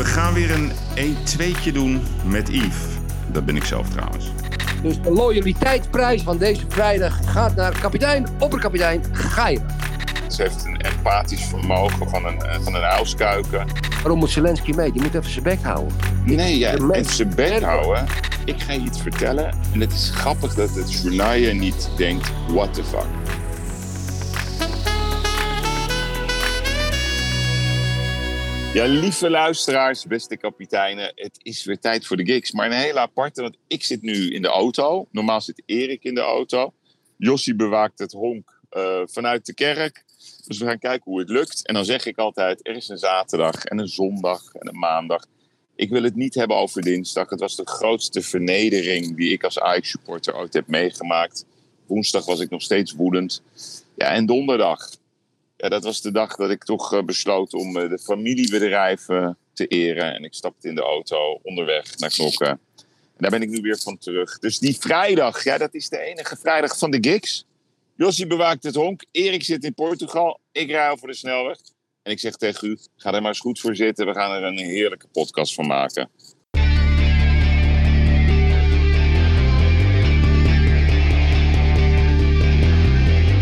We gaan weer een 1-2'tje doen met Yves. Dat ben ik zelf trouwens. Dus de loyaliteitsprijs van deze vrijdag gaat naar kapitein, opperkapitein Geir. Ze heeft een empathisch vermogen van een, eh, van een uilskuiken. Waarom moet Zelensky mee? Die moet even zijn bek houden. Nee, ja, even zijn bek houden. Ik ga je iets vertellen. En het is grappig dat het journaal niet denkt, what the fuck. Ja, lieve luisteraars, beste kapiteinen. Het is weer tijd voor de gigs. Maar een hele aparte, want ik zit nu in de auto. Normaal zit Erik in de auto. Jossie bewaakt het honk eh, vanuit de kerk. Dus we gaan kijken hoe het lukt. En dan zeg ik altijd, er is een zaterdag en een zondag en een maandag. Ik wil het niet hebben over dinsdag. Het was de grootste vernedering die ik als Ajax-supporter ooit heb meegemaakt. Woensdag was ik nog steeds woedend. Ja, en donderdag. Ja, dat was de dag dat ik toch eh, besloot om eh, de familiebedrijven te eren. En ik stapte in de auto onderweg naar Knokken. En daar ben ik nu weer van terug. Dus die vrijdag, ja, dat is de enige vrijdag van de gigs. Jossie bewaakt het honk. Erik zit in Portugal. Ik rij over de snelweg. En ik zeg tegen u, ga er maar eens goed voor zitten. We gaan er een heerlijke podcast van maken.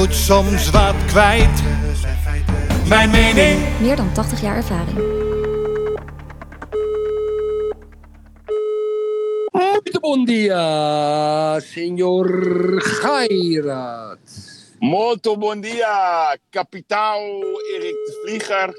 Moet soms wat kwijt. Mijn mening. Meer dan 80 jaar ervaring. Muito bom dia, senor Gairat. Molto bon dia, kapitaal Erik de Vlieger.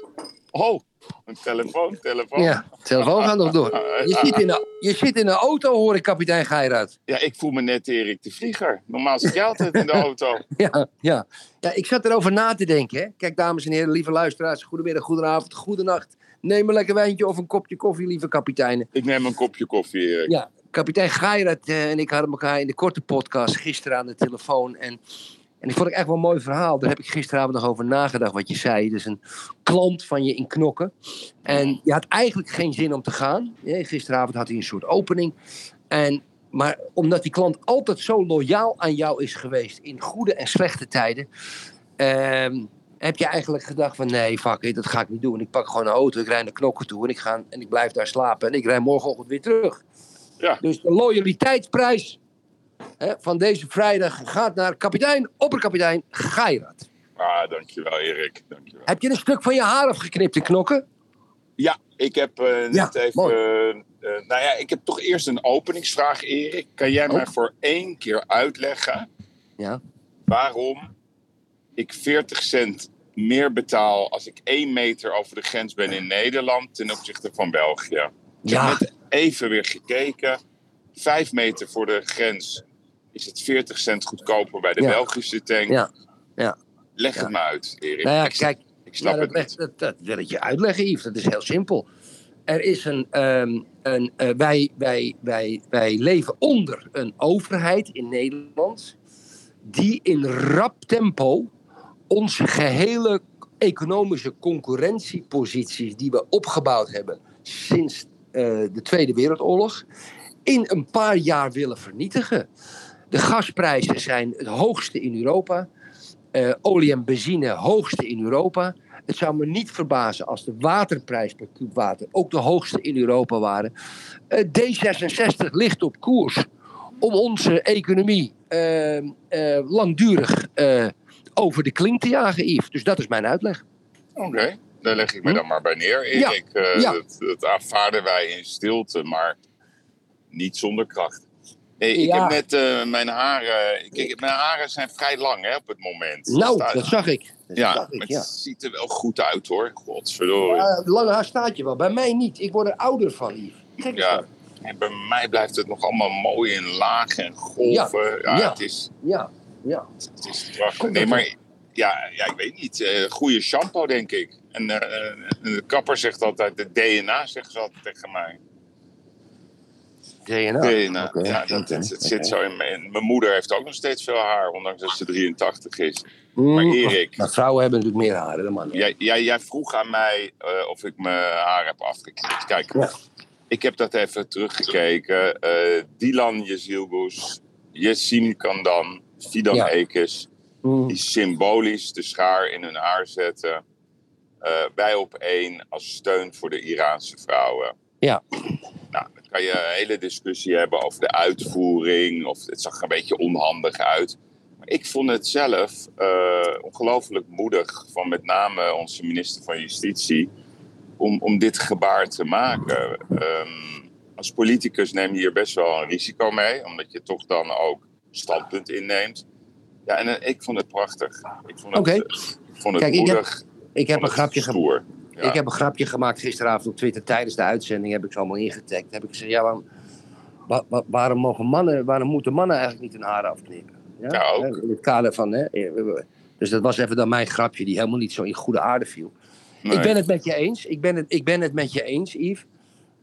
Oh, een telefoon, telefoon. Ja, telefoon gaat nog door. Je zit, in een, je zit in een auto, hoor ik, kapitein Gairat. Ja, ik voel me net Erik de Vlieger. Normaal zit jij altijd in de auto. Ja, ja. ja, ik zat erover na te denken. Hè. Kijk, dames en heren, lieve luisteraars, goedemiddag, goedenavond, goedenacht. Neem een lekker wijntje of een kopje koffie, lieve kapiteinen. Ik neem een kopje koffie, Erik. Ja, kapitein Geirat eh, en ik hadden elkaar in de korte podcast gisteren aan de telefoon. En, en ik vond het echt wel een mooi verhaal. Daar heb ik gisteravond nog over nagedacht wat je zei. Dus een klant van je in Knokken. En je had eigenlijk geen zin om te gaan. Gisteravond had hij een soort opening. En, maar omdat die klant altijd zo loyaal aan jou is geweest in goede en slechte tijden. ehm, heb je eigenlijk gedacht van nee, fuck it, dat ga ik niet doen. Ik pak gewoon een auto, ik rijd naar Knokken toe en ik, ga, en ik blijf daar slapen. En ik rijd morgenochtend weer terug. Ja. Dus de loyaliteitsprijs hè, van deze vrijdag gaat naar kapitein, opperkapitein Geirat. Ah, dankjewel, Erik. Dankjewel. Heb je een stuk van je haar afgeknipt in knokken? Ja, ik heb eh, net Ja, even. mooi. eh, eh, nou ja, ik heb toch eerst een openingsvraag, Erik. Kan jij Oh. mij voor één keer uitleggen Ja. waarom ik 40 cent meer betaal als ik één meter over de grens ben in Nederland ten opzichte van België? Ik Ja. heb net even weer gekeken. Vijf meter voor de grens is het 40 cent goedkoper bij de Ja. Belgische tank. Ja. Ja. Leg het me uit, Erik. Nou ja, ik, kijk, ik snap het dat, niet. dat, dat wil ik je uitleggen, Yves. Dat is heel simpel. Er is een, ehm, een eh, wij, wij, wij, wij leven onder een overheid in Nederland die in rap tempo onze gehele economische concurrentieposities die we opgebouwd hebben sinds eh, de Tweede Wereldoorlog in een paar jaar willen vernietigen. De gasprijzen zijn het hoogste in Europa. Eh, olie en benzine hoogste in Europa. Het zou me niet verbazen als de waterprijs per kuub water ook de hoogste in Europa waren. Eh, D66 ligt op koers om onze economie eh, eh, langdurig over de klink te jagen, Yves. Dus dat is mijn uitleg. Oké, daar leg ik me Hm? dan maar bij neer, Erik. Ja. Dat, dat aanvaarden wij in stilte, maar niet zonder kracht. Hey, ik Ja. heb net eh, mijn haren... Kijk, mijn haren zijn vrij lang hè, op het moment. Nou, Staat- dat zag ik. Dat ja, zag ik, maar ja. het ziet er wel goed uit hoor. Godverdorie. Ja, lange haar staat je wel. Bij mij niet. Ik word er ouder van, eens Ja. En bij mij blijft het nog allemaal mooi in lagen en golven. Ja, ja. Het, is, Ja, ja. het is prachtig. Nee, maar ja, ja, ik weet niet. eh goede shampoo, denk ik. En eh, de kapper zegt altijd, de DNA zegt ze altijd tegen mij. DNA. Ja, dat, het oké. zit zo in mijn... Mijn moeder heeft ook nog steeds veel haar, ondanks dat ze 83 is. Mm, Maar Erik, Maar vrouwen hebben natuurlijk meer haren dan mannen. Jij, jij, jij vroeg aan mij eh, of ik mijn haar heb afgeknipt. Kijk, Ja. ik heb dat even teruggekeken. Eh Dylan Jezilgus, Yessim Kandan, Fidan Ja. Ekes, Mm, die symbolisch de schaar in hun haar zetten. Eh, wij op één als steun voor de Iraanse vrouwen. Ja. Nou, dan kan je een hele discussie hebben over de uitvoering. Of het zag er een beetje onhandig uit. Maar ik vond het zelf eh, ongelooflijk moedig van met name onze minister van Justitie. Om, om dit gebaar te maken. Ehm, als politicus neem je hier best wel een risico mee. Omdat je toch dan ook standpunt inneemt. Ja, en eh, ik vond het prachtig. Ik vond het, Oké. eh, ik vond het Kijk, ik heb- moedig. ik heb een grapje gemaakt. Ja. Ik heb een grapje gemaakt gisteravond op Twitter tijdens de uitzending. Heb ik ze allemaal ingetagd. Heb ik gezegd, ja, waarom, wa- wa- waarom, mogen mannen, waarom moeten mannen eigenlijk niet hun haren afknippen? Ja, ook. In het kader van, hè. Dus dat was even dan mijn grapje, die helemaal niet zo in goede aarde viel. Nee. Ik ben het met je eens. Ik ben het, ik ben het met je eens, Yves.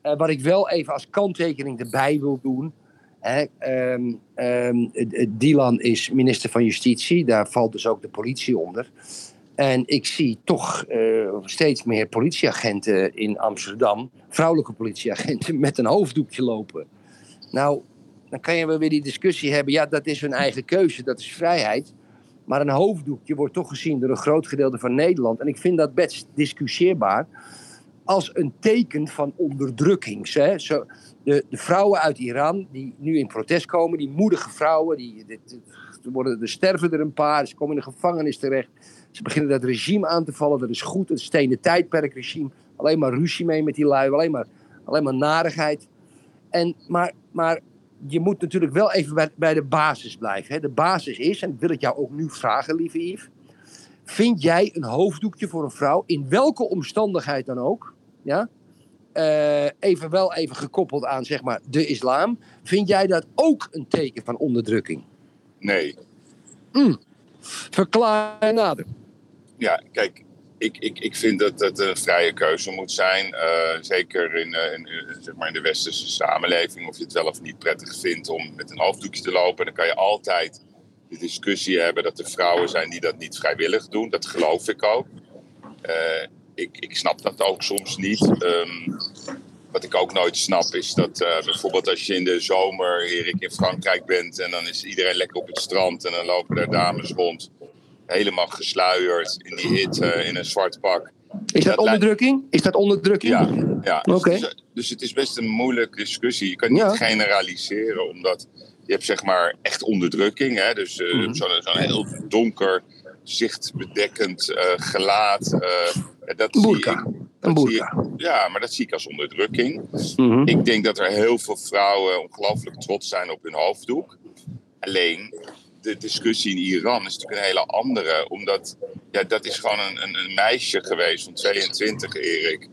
Eh, wat ik wel even als kanttekening erbij wil doen. Hè, ehm, ehm, eh, Dylan is minister van Justitie. Daar valt dus ook de politie onder. En ik zie toch eh, steeds meer politieagenten in Amsterdam, vrouwelijke politieagenten, met een hoofddoekje lopen. Nou, dan kan je wel weer die discussie hebben. Ja, dat is hun eigen keuze, dat is vrijheid. Maar een hoofddoekje wordt toch gezien door een groot gedeelte van Nederland. En ik vind dat best discussieerbaar. Als een teken van onderdrukking. Hè? Zo, de, vrouwen uit Iran die nu in protest komen, die moedige vrouwen, die, worden, er sterven er een paar, ze komen in de gevangenis terecht. Ze beginnen dat regime aan te vallen. Dat is goed. Het stenen tijdperkregime. Alleen maar ruzie mee met die lui. Alleen maar, alleen maar narigheid. En, maar, maar je moet natuurlijk wel even bij, bij de basis blijven. Hè. De basis is, en dat wil ik jou ook nu vragen, lieve Yves. Vind jij een hoofddoekje voor een vrouw, in welke omstandigheid dan ook, ja? eh, even wel even gekoppeld aan zeg maar, de islam. Vind jij dat ook een teken van onderdrukking? Nee. Verklaar nader. Ja, kijk, ik, ik, ik vind dat het een vrije keuze moet zijn. eh, zeker in, eh, in, eh, zeg maar in de westerse samenleving. Of je het wel of niet prettig vindt om met een hoofddoekje te lopen. Dan kan je altijd de discussie hebben dat er vrouwen zijn die dat niet vrijwillig doen. Dat geloof ik ook. Ik, ik snap dat ook soms niet. Ehm, wat ik ook nooit snap is dat eh, bijvoorbeeld als je in de zomer, Erik, in Frankrijk bent en dan is iedereen lekker op het strand en dan lopen daar dames rond, helemaal gesluierd in die hitte, in een zwart pak. Is dat Dat onderdrukking? Is dat onderdrukking? Ja, ja. Oké. Dus, dus het is best een moeilijke discussie. Je kan niet Ja. generaliseren, omdat je hebt zeg maar echt onderdrukking. Hè? Dus eh, Mhm. zo'n heel donker, zichtbedekkend eh, gelaat. eh, dat zie Boerka. ik- Een dat zie boerka. ik- ja, maar dat zie ik als onderdrukking. Mhm. Ik denk dat er heel veel vrouwen ongelooflijk trots zijn op hun hoofddoek. Alleen de discussie in Iran is natuurlijk een hele andere. Omdat ja, dat is gewoon een, een, een meisje geweest van 22, Erik.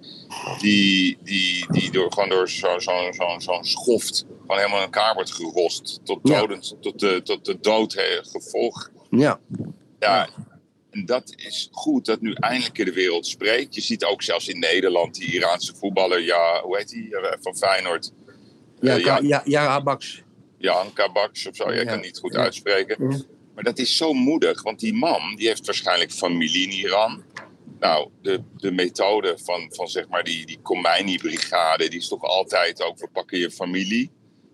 Die, die, die door, gewoon door zo'n zo, zo, zo'n schoft gewoon helemaal in elkaar wordt gerost. Tot, Ja. dodend, tot, de, tot de dood gevolg. Ja. Ja, en dat is goed dat nu eindelijk in de wereld spreekt. Je ziet ook zelfs in Nederland die Iraanse voetballer, ja, hoe heet die, eh, van Feyenoord. Ja, Eh, ja, ja, ja. Jan Kabaks of zo, jij Ja. kan niet goed uitspreken. Ja. Maar dat is zo moedig, want die man die heeft waarschijnlijk familie in Iran. Nou, de, de methode van, van zeg maar die, die Khomeini-brigade, die is toch altijd ook, we pakken je familie.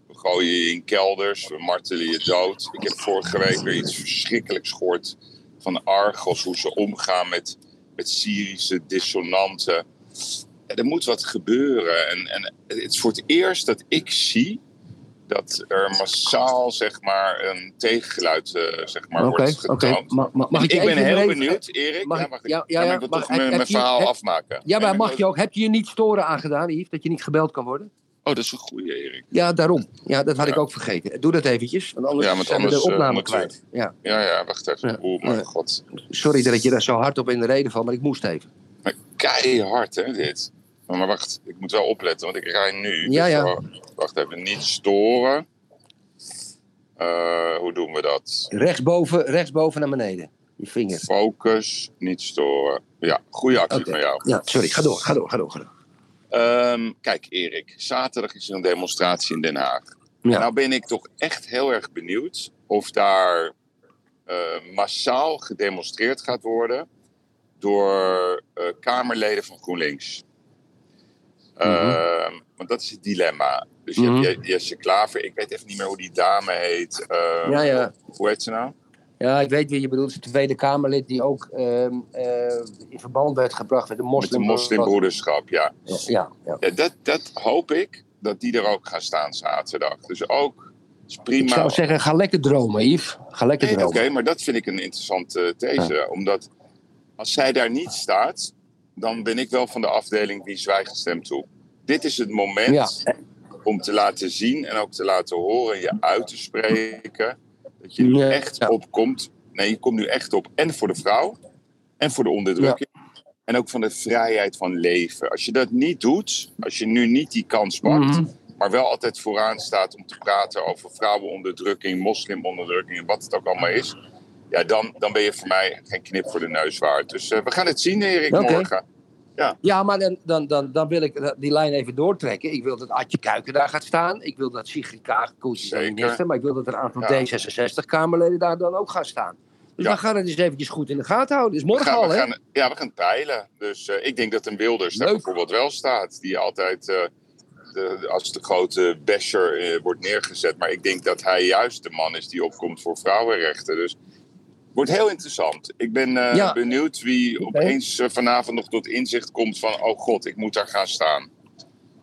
We gooien je in kelders, we martelen je dood. Ik heb vorige week weer iets verschrikkelijks gehoord van Argos, hoe ze omgaan met, met Syrische dissonanten. Ja, er moet wat gebeuren. En, en het is voor het eerst dat ik zie dat er massaal zeg maar, een tegengeluid eh, zeg maar, wordt getoond. Ma- Mag ik ik ben heel even- benieuwd, Erik. Mag ja, mag ik, ja, ja, ja, wil mag- toch heb- mijn, heb mijn je- verhaal heb- afmaken. Ja, maar mag je ook, heb je je niet storen aangedaan, Yves, dat je niet gebeld kan worden? Oh, dat is een goede, Erik. Ja, daarom. Ja, dat had Ja. ik ook vergeten. Doe dat eventjes, want anders Ja, want zijn we anders, de eh, opname kwijt. Ja. Ja, ja, wacht even. Ja. Oh mijn Ja. god. Sorry dat je daar zo hard op in de reden valt, maar ik moest even. Maar keihard, hè, dit. Maar wacht, ik moet wel opletten, want ik rij nu. Ja, Dus, ja. oh, Wacht even, niet storen. Eh, hoe doen we dat? Rechtsboven, rechtsboven naar beneden. Je vinger. Focus, niet storen. Ja, goede actie van jou. Ja, sorry. Ga door, ga door, ga door. Ga door. Ehm, kijk, Erik, zaterdag is er een demonstratie in Den Haag. Ja. Nou ben ik toch echt heel erg benieuwd of daar eh, massaal gedemonstreerd gaat worden door eh, Kamerleden van GroenLinks. Ehm, Want dat is het dilemma. Dus je Mhm. hebt Je- Jesse Klaver, ik weet even niet meer hoe die dame heet. Ehm, Ja, ja. Hoe heet ze nou? Ja, ik weet wie je bedoelt. Het Tweede Kamerlid die ook ehm, eh, in verband werd gebracht met de Met de moslim. moslimbroederschap, ja. Ja, ja. ja dat, dat hoop ik, dat die er ook gaan staan zaterdag. Dus ook, is prima. Ik zou zeggen, ga lekker dromen, Yves. Ga lekker Nee, Oké, dromen. maar dat vind ik een interessante these. Omdat als zij daar niet staat, dan ben ik wel van de afdeling wie zwijgen stemt toe. Dit is het moment om te laten zien en ook te laten horen, je uit te spreken. Dat je Ja, er echt ja. opkomt. Nee, je komt nu echt op. En voor de vrouw. En voor de onderdrukking. En ook van de vrijheid van leven. Als je dat niet doet, als je nu niet die kans pakt, Mhm. maar wel altijd vooraan staat om te praten over vrouwenonderdrukking, moslimonderdrukking en wat het ook allemaal is. Ja, dan, dan ben je voor mij geen knip voor de neus waard. Dus eh, we gaan het zien, Erik, morgen. Ja, maar dan, dan, dan, dan wil ik die lijn even doortrekken. Ik wil dat Adje Kuiken daar gaat staan. Ik wil dat Sigrid Kaag, is minister. Maar ik wil dat een aantal Ja. D66-Kamerleden daar dan ook gaan staan. Dus Ja. we gaan het eens eventjes goed in de gaten houden. Dus We morgen gaan, al, hè? gaan, ja, we gaan peilen. Dus eh, ik denk dat een Wilders daar bijvoorbeeld wel staat. Die altijd eh, de, als de grote basher eh, wordt neergezet. Maar ik denk dat hij juist de man is die opkomt voor vrouwenrechten. Dus wordt heel interessant. Ik ben eh, Ja. benieuwd wie opeens eh, vanavond nog tot inzicht komt van... oh god, ik moet daar gaan staan.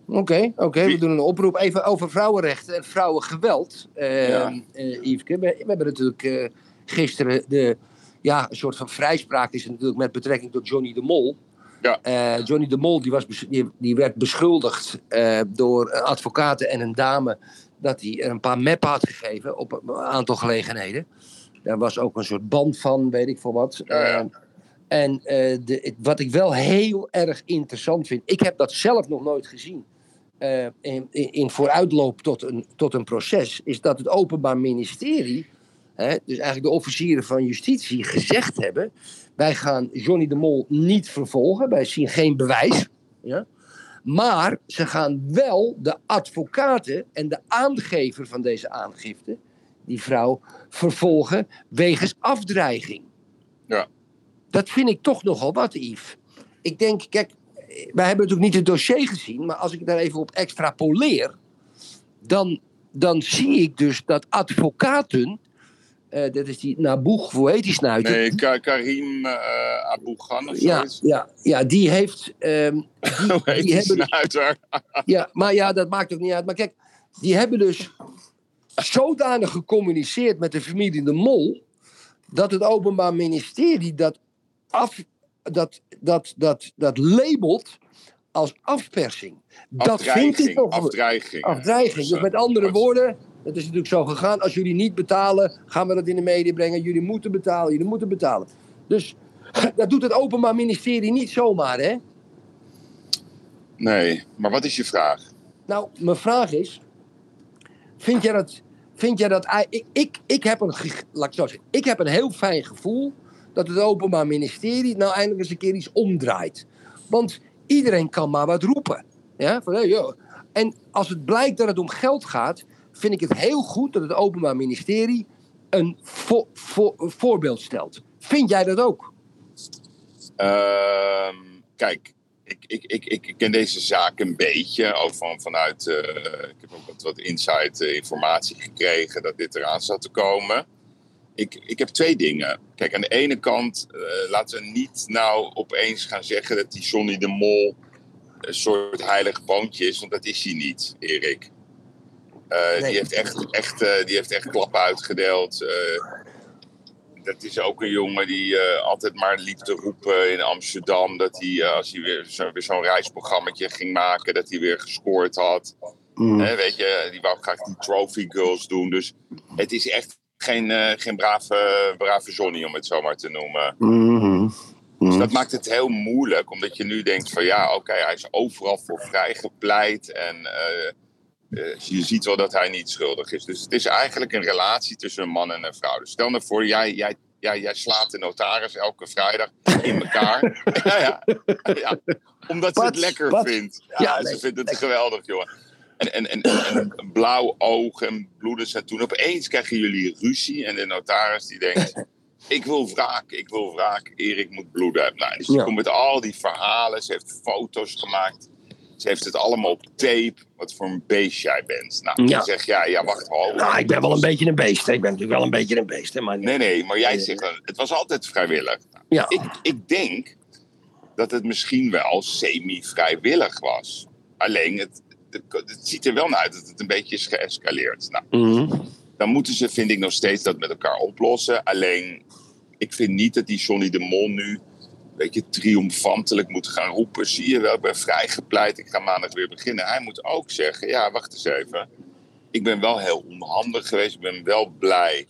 Oké, oké. we doen een oproep even over vrouwenrechten en vrouwengeweld. Eh Ja. eh, Yveske. we, we hebben natuurlijk gisteren de, ja, een soort van vrijspraak is natuurlijk met betrekking tot Johnny de Mol. Ja. Johnny de Mol die was, die, die werd beschuldigd door advocaten en een dame dat hij er een paar meppen had gegeven op een aantal gelegenheden. Daar was ook een soort band van, weet ik veel wat. Ja, ja. Eh, en eh, de, wat ik wel heel erg interessant vind, ik heb dat zelf nog nooit gezien. eh, in, in, in vooruitloop tot een, tot een proces, is dat het Openbaar Ministerie, hè, dus eigenlijk de officieren van justitie, gezegd hebben: wij gaan Johnny de Mol niet vervolgen, wij zien geen bewijs. Ja? Maar ze gaan wel de advocaten en de aangever van deze aangifte, die vrouw, vervolgen wegens afdreiging. Ja. Dat vind ik toch nogal wat, Yves. Ik denk, kijk, wij hebben natuurlijk niet het dossier gezien, maar als ik daar even op extrapoleer, dan, dan zie ik dus dat advocaten, eh, dat is die Naboeg, hoe heet die snuiter? Nee, Ka- Karim eh Abu Ghan of ja, zoiets. ja, ja, die heeft. ehm, die, die die hebben, snuiter? ja, maar ja, dat maakt ook niet uit. Maar kijk, die hebben dus zodanig gecommuniceerd met de familie De Mol. dat het Openbaar Ministerie dat, af, dat, dat, dat, dat labelt als afpersing. Dat vind ik nog. Afdreiging. Afdreiging. Dus met andere woorden, het is natuurlijk zo gegaan. Als jullie niet betalen, gaan we dat in de media brengen. Jullie moeten betalen, jullie moeten betalen. Dus dat doet het Openbaar Ministerie niet zomaar, hè? Nee, maar wat is je vraag? Nou, mijn vraag is: vind jij dat. Vind jij dat ik, ik, ik, heb een, laat ik zo zeggen, ik heb een heel fijn gevoel dat het Openbaar Ministerie nou eindelijk eens een keer iets omdraait. Want iedereen kan maar wat roepen. Ja? Van, hey, joh. En als het blijkt dat het om geld gaat, vind ik het heel goed dat het Openbaar Ministerie een voorbeeld stelt. Vind jij dat ook? Ehm, kijk, ik, ik, ik, ik ken deze zaak een beetje. Ook van, vanuit. eh, ik heb ook wat, wat inside eh, informatie gekregen dat dit eraan zat te komen. Ik, ik heb twee dingen. Kijk, aan de ene kant eh, laten we niet nou opeens gaan zeggen dat die Johnny de Mol een soort heilig boontje is, want dat is hij niet, Erik. Nee. die, heeft echt, echt, die heeft echt klappen uitgedeeld. Dat is ook een jongen die eh, altijd maar liep te roepen in Amsterdam. Dat hij, eh, als hij weer, zo, weer zo'n reisprogrammaatje ging maken, dat hij weer gescoord had. Hè, weet je, die wou graag die trophy girls doen. Dus het is echt geen, eh, geen brave, brave Johnny, om het zo maar te noemen. Mhm. Dus dat maakt het heel moeilijk, omdat je nu denkt van ja, oké, hij is overal voor vrijgepleit en je ziet wel dat hij niet schuldig is. Dus het is eigenlijk een relatie tussen een man en een vrouw. Dus stel nou voor, jij, jij, jij, jij slaat de notaris elke vrijdag in elkaar. ja, ja, ja, omdat ze het lekker Wat? vindt. Ja, Ja, ze vindt het lekker. geweldig, jongen. En, en, en, blauw oog en bloedens. En toen opeens krijgen jullie ruzie. En de notaris die denkt... Ik wil wraak, ik wil wraak. Erik moet bloeden. Nou, dus die komt met al die verhalen. Ze heeft foto's gemaakt. Ze heeft het allemaal op tape. Wat voor een beest jij bent. Nou, Ja. dan zeg ja, ja, wacht. Ho, Nou, ik ben wel een beetje een beest. hè. Ik ben natuurlijk wel een beetje een beest. Hè, maar Nee, nee, maar jij zegt dan, het was altijd vrijwillig. Ja. Ik, ik denk dat het misschien wel semi-vrijwillig was. Alleen, het, het, het ziet er wel naar uit dat het een beetje is geëscaleerd. Nou, Mhm. dan moeten ze, vind ik, nog steeds dat met elkaar oplossen. Alleen, ik vind niet dat die Johnny de Mol nu beetje triomfantelijk moet gaan roepen. Zie je wel, ik ben vrijgepleit, ik ga maandag weer beginnen. Hij moet ook zeggen, ja, wacht eens even. Ik ben wel heel onhandig geweest. Ik ben wel blij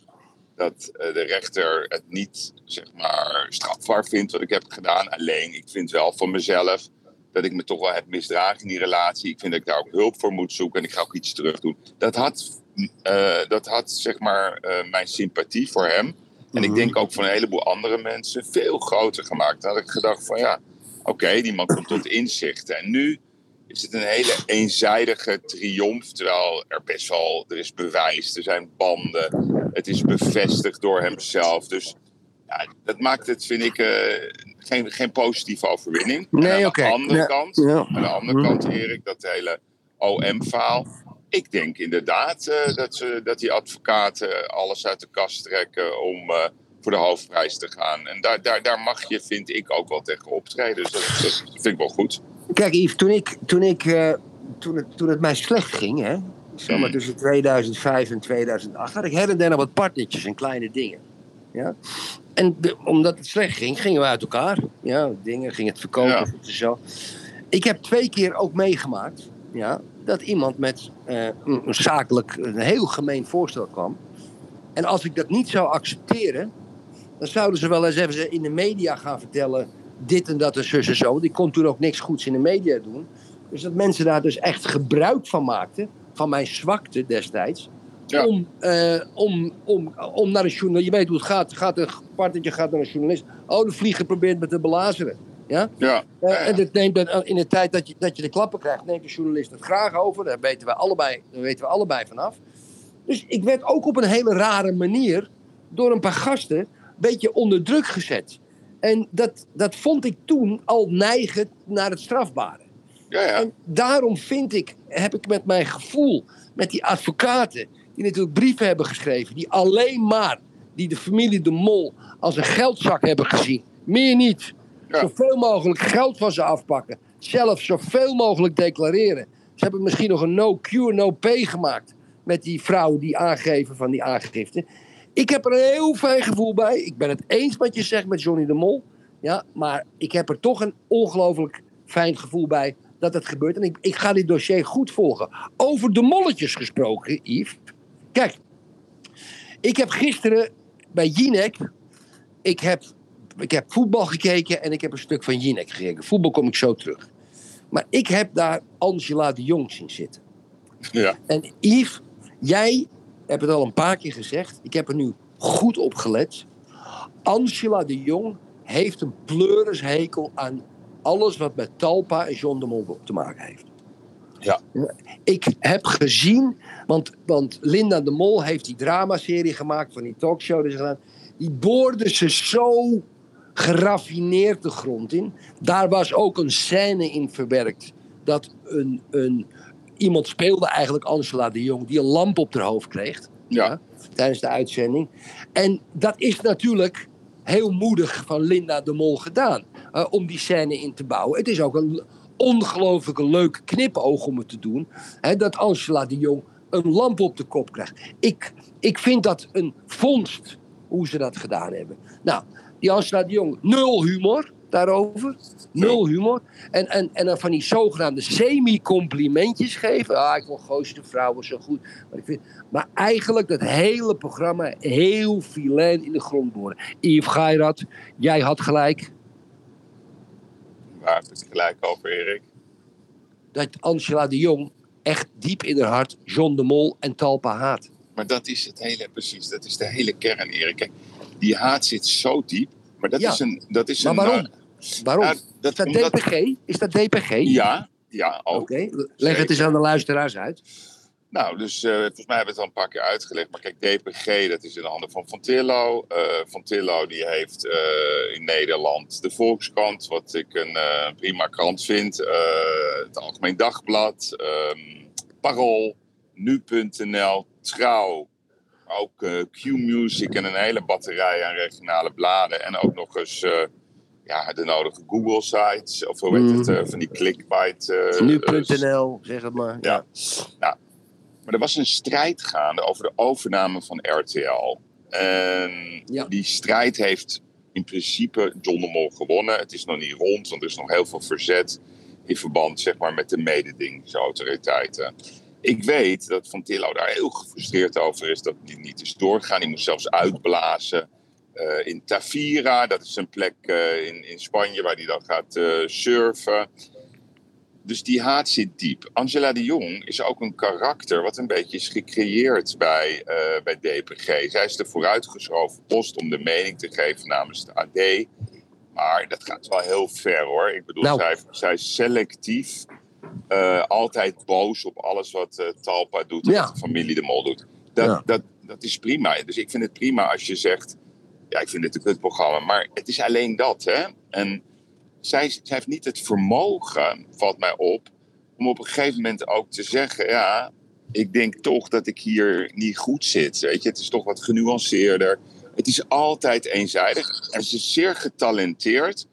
dat eh, de rechter het niet, zeg maar, strafbaar vindt wat ik heb gedaan. Alleen, ik vind wel van mezelf dat ik me toch wel heb misdragen in die relatie. Ik vind dat ik daar ook hulp voor moet zoeken en ik ga ook iets terug doen. Dat had, eh, dat had zeg maar, eh, mijn sympathie voor hem. En ik Mhm. denk ook van een heleboel andere mensen veel groter gemaakt. Dan had ik gedacht van ja, oké, die man komt tot inzichten. En nu is het een hele eenzijdige triomf. Terwijl er best wel, er is bewijs, er zijn banden. Het is bevestigd door hemzelf. Dus ja, dat maakt het, vind ik, eh, geen, geen positieve overwinning. Nee, aan de andere kant, Ja. aan de andere Mhm. kant, Erik, dat hele OM-verhaal. Ik denk inderdaad eh, dat, ze, dat die advocaten alles uit de kast trekken om eh, voor de hoofdprijs te gaan. En daar, daar, daar mag je, vind ik, ook wel tegen optreden. Dus dat, dat vind ik wel goed. Kijk, Yves, toen, ik, toen, ik, eh, toen, het, toen het mij slecht ging, hè, zeg maar Hmm. tussen 2005 en 2008, had ik her en der nog wat partnertjes en kleine dingen. Ja? En de- omdat het slecht ging, gingen we uit elkaar. Ja, dingen, ging het verkopen. Ja. Zo. Ik heb twee keer ook meegemaakt ja, dat iemand met eh, een, een zakelijk, een heel gemeen voorstel kwam. En als ik dat niet zou accepteren, dan zouden ze wel eens even in de media gaan vertellen dit en dat en zus en zo. Ik kon toen ook niks goeds in de media doen. Dus dat mensen daar dus echt gebruik van maakten, van mijn zwakte destijds. Ja. Om, eh, om, om, om naar een journalist, je weet hoe het gaat, gaat een partnertje gaat naar een journalist. Oh, de vlieger probeert me te belazeren. Ja? Ja, Eh, ja, ja. En dat neemt dan, in de tijd dat je, dat je de klappen krijgt, neemt de journalist het graag over. Daar weten we allebei, daar weten we allebei vanaf. Dus ik werd ook op een hele rare manier door een paar gasten een beetje onder druk gezet. En dat, dat vond ik toen al neigend naar het strafbare. ja, ja. En daarom vind ik, heb ik met mijn gevoel, met die advocaten, die natuurlijk brieven hebben geschreven, die alleen maar, die de familie De Mol als een geldzak hebben gezien. Meer niet. Zoveel mogelijk geld van ze afpakken. Zelf zoveel mogelijk declareren. Ze hebben misschien nog een no-cure, no-pay gemaakt met die vrouwen die aangeven van die aangifte. Ik heb er een heel fijn gevoel bij. Ik ben het eens wat je zegt met Johnny de Mol. Ja, maar ik heb er toch een ongelooflijk fijn gevoel bij dat het gebeurt. En ik, ik ga dit dossier goed volgen. Over de molletjes gesproken, Yves. Kijk, ik heb gisteren bij Jinek... Ik heb, ik heb voetbal gekeken en ik heb een stuk van Jinek gekeken. Voetbal kom ik zo terug. Maar ik heb daar Angela de Jong zien zitten. ja. En Yves, jij hebt het al een paar keer gezegd. Ik heb er nu goed op gelet. Angela de Jong heeft een pleurishekel aan alles wat met Talpa en John de Mol te maken heeft. Ja. Ik heb gezien, want, want Linda de Mol heeft die dramaserie gemaakt van die talkshow die ze gedaan. Die boorde ze zo geraffineerd de grond in. Daar was ook een scène in verwerkt. Dat een, een, iemand speelde eigenlijk Angela de Jong, die een lamp op haar hoofd kreeg. Ja. tijdens de uitzending. En dat is natuurlijk heel moedig van Linda de Mol gedaan. eh, om die scène in te bouwen. Het is ook een ongelooflijke leuke knipoog om het te doen. Hè, dat Angela de Jong een lamp op de kop krijgt. Ik, ik vind dat een vondst hoe ze dat gedaan hebben. Nou, die Angela de Jong, nul humor daarover. Nul humor. En, en, en dan van die zogenaamde semi-complimentjes geven. Ah, ik Goos de Vrouwen zo goed. Maar, ik vind, maar eigenlijk dat hele programma heel filijn in de grond boren. Yves Gairat, jij had gelijk. Waar heb het gelijk over, Erik? Dat Angela de Jong echt diep in haar hart John de Mol en Talpa haat. Maar dat is het hele, precies. Dat is de hele kern, Erik. Die haat zit zo diep. Maar dat Ja. is een... Dat is Maar een waarom? eh, Waarom? Is dat, omdat- DPG? Is dat DPG? Ja, ja, ook. Oké, leg het eens aan de luisteraars uit. Nou, dus eh, volgens mij hebben we het al een paar keer uitgelegd. Maar kijk, DPG, dat is in de handen van Van Tillo. Eh, van Tillo die heeft in Nederland de Volkskrant, wat ik een prima krant vind. het Algemeen Dagblad, ehm, Parool, Nu.nl, Trouw. Ook eh, Q-Music en een hele batterij aan regionale bladen. En ook nog eens eh, ja, de nodige Google-sites. Of hoe heet het, Mm. eh, van die clickbait. Nu.nl, zeg het maar. ja. Nou, maar er was een strijd gaande over de overname van RTL. En Ja. die strijd heeft in principe John de Mol gewonnen. Het is nog niet rond, want er is nog heel veel verzet in verband zeg maar, met de mededingingsautoriteiten. Ik weet dat Van Tillo daar heel gefrustreerd over is dat die niet is doorgegaan. Die moest zelfs uitblazen eh, in Tavira. Dat is een plek eh, in, in Spanje waar hij dan gaat eh, surfen. Dus die haat zit diep. Angela de Jong is ook een karakter wat een beetje is gecreëerd bij, bij DPG. Zij is de vooruitgeschoven post om de mening te geven namens de AD. Maar dat gaat wel heel ver hoor. Ik bedoel, Nou. zij, zij is selectief. Eh, altijd boos op alles wat eh, Talpa doet Ja. wat de familie de Mol doet. Dat, Ja. dat, dat is prima. Dus ik vind het prima als je zegt... Ja, ik vind het een kutprogramma. Maar het is alleen dat, hè. En zij, zij heeft niet het vermogen, valt mij op... om op een gegeven moment ook te zeggen... ja, ik denk toch dat ik hier niet goed zit. Weet je, het is toch wat genuanceerder. Het is altijd eenzijdig. En ze is zeer getalenteerd.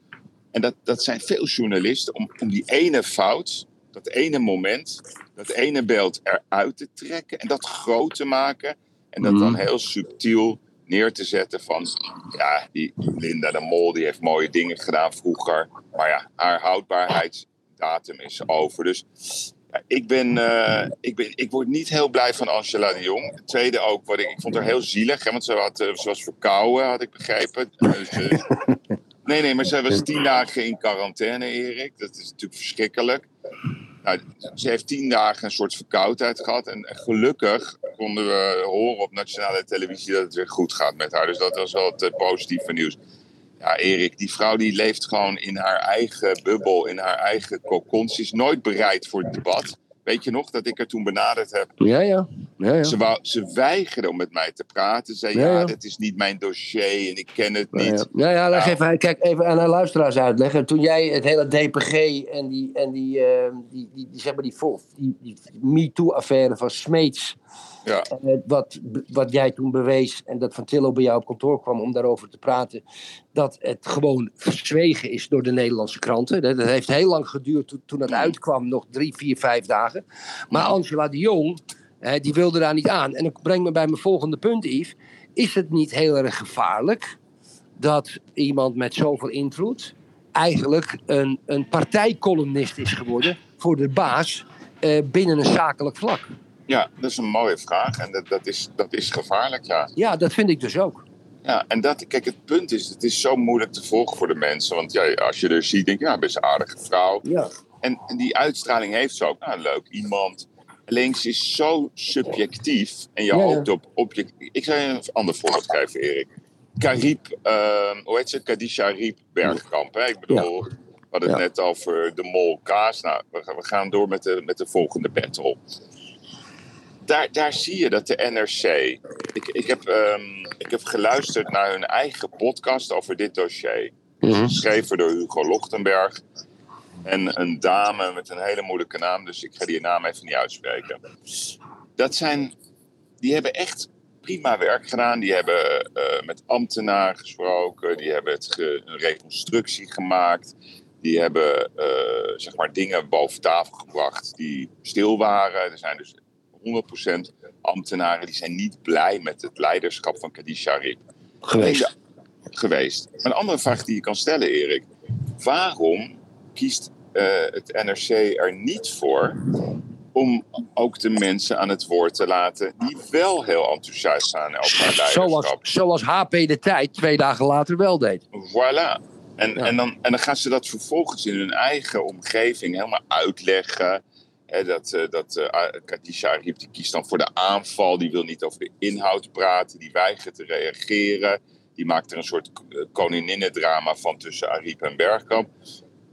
En dat, dat zijn veel journalisten om, om die ene fout, dat ene moment, dat ene beeld eruit te trekken en dat groot te maken. En dat dan Mhm. heel subtiel neer te zetten van, ja, die Linda de Mol die heeft mooie dingen gedaan vroeger. Maar ja, haar houdbaarheidsdatum is over. Dus ja, ik, ben, eh, ik, ben, ik word niet heel blij van Angela de Jong. Het tweede ook, wat ik, ik vond haar heel zielig, hè, want ze, had, ze was verkouden, had ik begrepen. Dus, eh, nee, nee, maar ze was tien dagen in quarantaine, Erik. Dat is natuurlijk verschrikkelijk. Nou, ze heeft tien dagen een soort verkoudheid gehad. En gelukkig konden we horen op nationale televisie dat het weer goed gaat met haar. Dus dat was wel het eh, positieve nieuws. Ja, Erik, die vrouw die leeft gewoon in haar eigen bubbel, in haar eigen kokon. Ze is nooit bereid voor het debat. Weet je nog dat ik haar toen benaderd heb? Ja, ja. ja, ja. Ze, wou, ze weigerde om met mij te praten. Ze zei, Ja, dit is niet mijn dossier en ik ken het niet. ja. ja, leg Nou. even, kijk even aan de luisteraars uitleggen. Toen jij het hele DPG en die, en die, eh, die, die, die, zeg maar die, vol- die, die MeToo-affaire van Smeets, Ja. eh, wat, wat jij toen bewees en dat Van Tillo bij jou op kantoor kwam om daarover te praten, dat het gewoon verzwegen is door de Nederlandse kranten. Dat, heeft heel lang geduurd toen, toen het uitkwam, nog drie, vier, vijf dagen. Maar Angela de Jong, eh, die wilde daar niet aan. En dat brengt me bij mijn volgende punt, Yves. Is het niet heel erg gevaarlijk dat iemand met zoveel invloed eigenlijk een, een partijcolumnist is geworden voor de baas eh, binnen een zakelijk vlak? Ja, dat is een mooie vraag en dat, dat, is, dat is gevaarlijk, ja. Ja, dat vind ik dus ook. Ja, en dat, kijk, het punt is, het is zo moeilijk te volgen voor de mensen. Want ja, als je er ziet, denk je, ja, best een aardige vrouw. Ja. En, en die uitstraling heeft ze ook. Nou, leuk iemand. Ze is zo subjectief. En je Ja, ja. hoopt op object. Ik zou je een ander voorbeeld geven, Erik. Karib, ehm, hoe heet ze? Kadisha Riep Bergkamp. Hè? Ik bedoel, we hadden het Ja. net over de mol kaas. Nou, we, gaan- we gaan door met de, met de volgende battle. Daar, daar zie je dat de NRC. Ik, ik, heb, ehm, ik heb geluisterd naar hun eigen podcast over dit dossier. Mhm. Geschreven door Hugo Lochtenberg. En een dame met een hele moeilijke naam, dus ik ga die naam even niet uitspreken. Dat zijn, die hebben echt prima werk gedaan. Die hebben eh, met ambtenaren gesproken. Die hebben het ge- een reconstructie gemaakt. Die hebben eh, zeg maar dingen boven tafel gebracht die stil waren. Er zijn dus 100% ambtenaren die zijn niet blij met het leiderschap van Kadisha Rip Geweest. geweest. Maar een andere vraag die je kan stellen, Erik. Waarom kiest eh, het NRC er niet voor om ook de mensen aan het woord te laten die wel heel enthousiast zijn over haar Zoals, leiderschap? zoals HP de tijd twee dagen later wel deed. Voilà. En, Ja. en, dan, en dan gaan ze dat vervolgens in hun eigen omgeving helemaal uitleggen. Dat eh dat eh Khadija Arif die kiest dan voor de aanval. Die wil niet over de inhoud praten. Die weigert te reageren. Die maakt er een soort eh, koninginnendrama van tussen Arif en Bergkamp.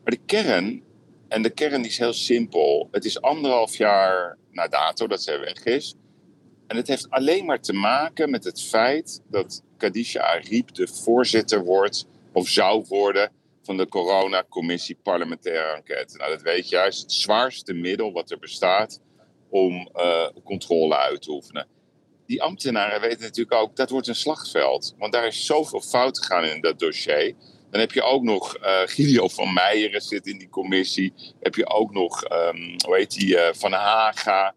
Maar de kern, en de kern is heel simpel. Het is anderhalf jaar na dato dat zij weg is. En het heeft alleen maar te maken met het feit dat Khadija Arif de voorzitter wordt of zou worden van de coronacommissie parlementaire enquête. Nou, dat weet je, is het zwaarste middel wat er bestaat om eh, controle uit te oefenen. Die ambtenaren weten natuurlijk ook, dat wordt een slagveld. Want daar is zoveel fout gegaan in dat dossier. Dan heb je ook nog eh Gideon van Meijeren zit in die commissie. Heb je ook nog, ehm, hoe heet die, eh, Van Haga.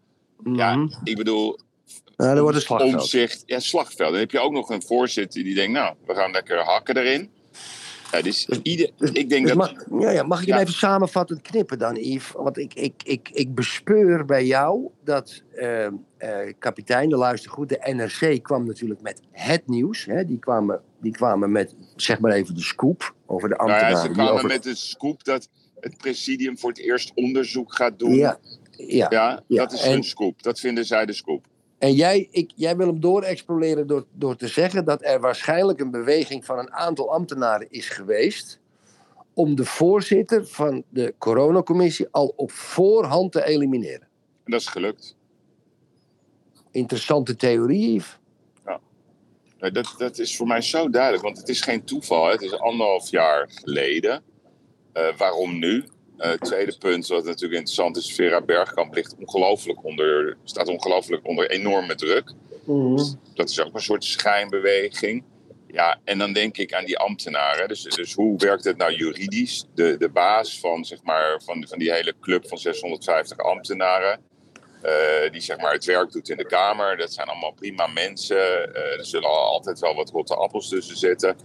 Ja, Mhm. ik bedoel, Ja, dat wordt een slagveld. omzicht. Ja, slagveld. Dan heb je ook nog een voorzitter die denkt, nou, we gaan lekker hakken erin. Ja, dus ieder, ik denk Dus dat... mag, ja, ja, mag ik hem Ja. even samenvattend knippen dan, Yves? Want ik, ik, ik, ik bespeur bij jou dat eh, eh, kapitein, de luister goed, de NRC kwam natuurlijk met het nieuws. Hè? Die, kwamen, die kwamen met, zeg maar even, de scoop over de Nou ambtenaren. ja, ze kwamen over- met de scoop dat het presidium voor het eerst onderzoek gaat doen. Ja, ja. Ja, Ja, dat is en- hun scoop. Dat vinden zij de scoop. En jij, ik, jij wil hem doorexploreren door, door te zeggen dat er waarschijnlijk een beweging van een aantal ambtenaren is geweest. om de voorzitter van de coronacommissie al op voorhand te elimineren. En dat is gelukt. Interessante theorie, Yves. Nou, dat, dat is voor mij zo duidelijk, want het is geen toeval. Hè. Het is anderhalf jaar geleden. Eh, waarom nu? Eh, tweede punt, wat natuurlijk interessant is, Vera Bergkamp ligt ongelooflijk onder, staat ongelooflijk onder enorme druk. Dat is ook een soort schijnbeweging. Ja, en dan denk ik aan die ambtenaren. Dus, dus hoe werkt het nou juridisch? De, de baas van, zeg maar, van, van die hele club van 650 ambtenaren. eh, die zeg maar, het werk doet in de Kamer. Dat zijn allemaal prima mensen. Eh, er zullen al- altijd wel wat rotte appels tussen zitten.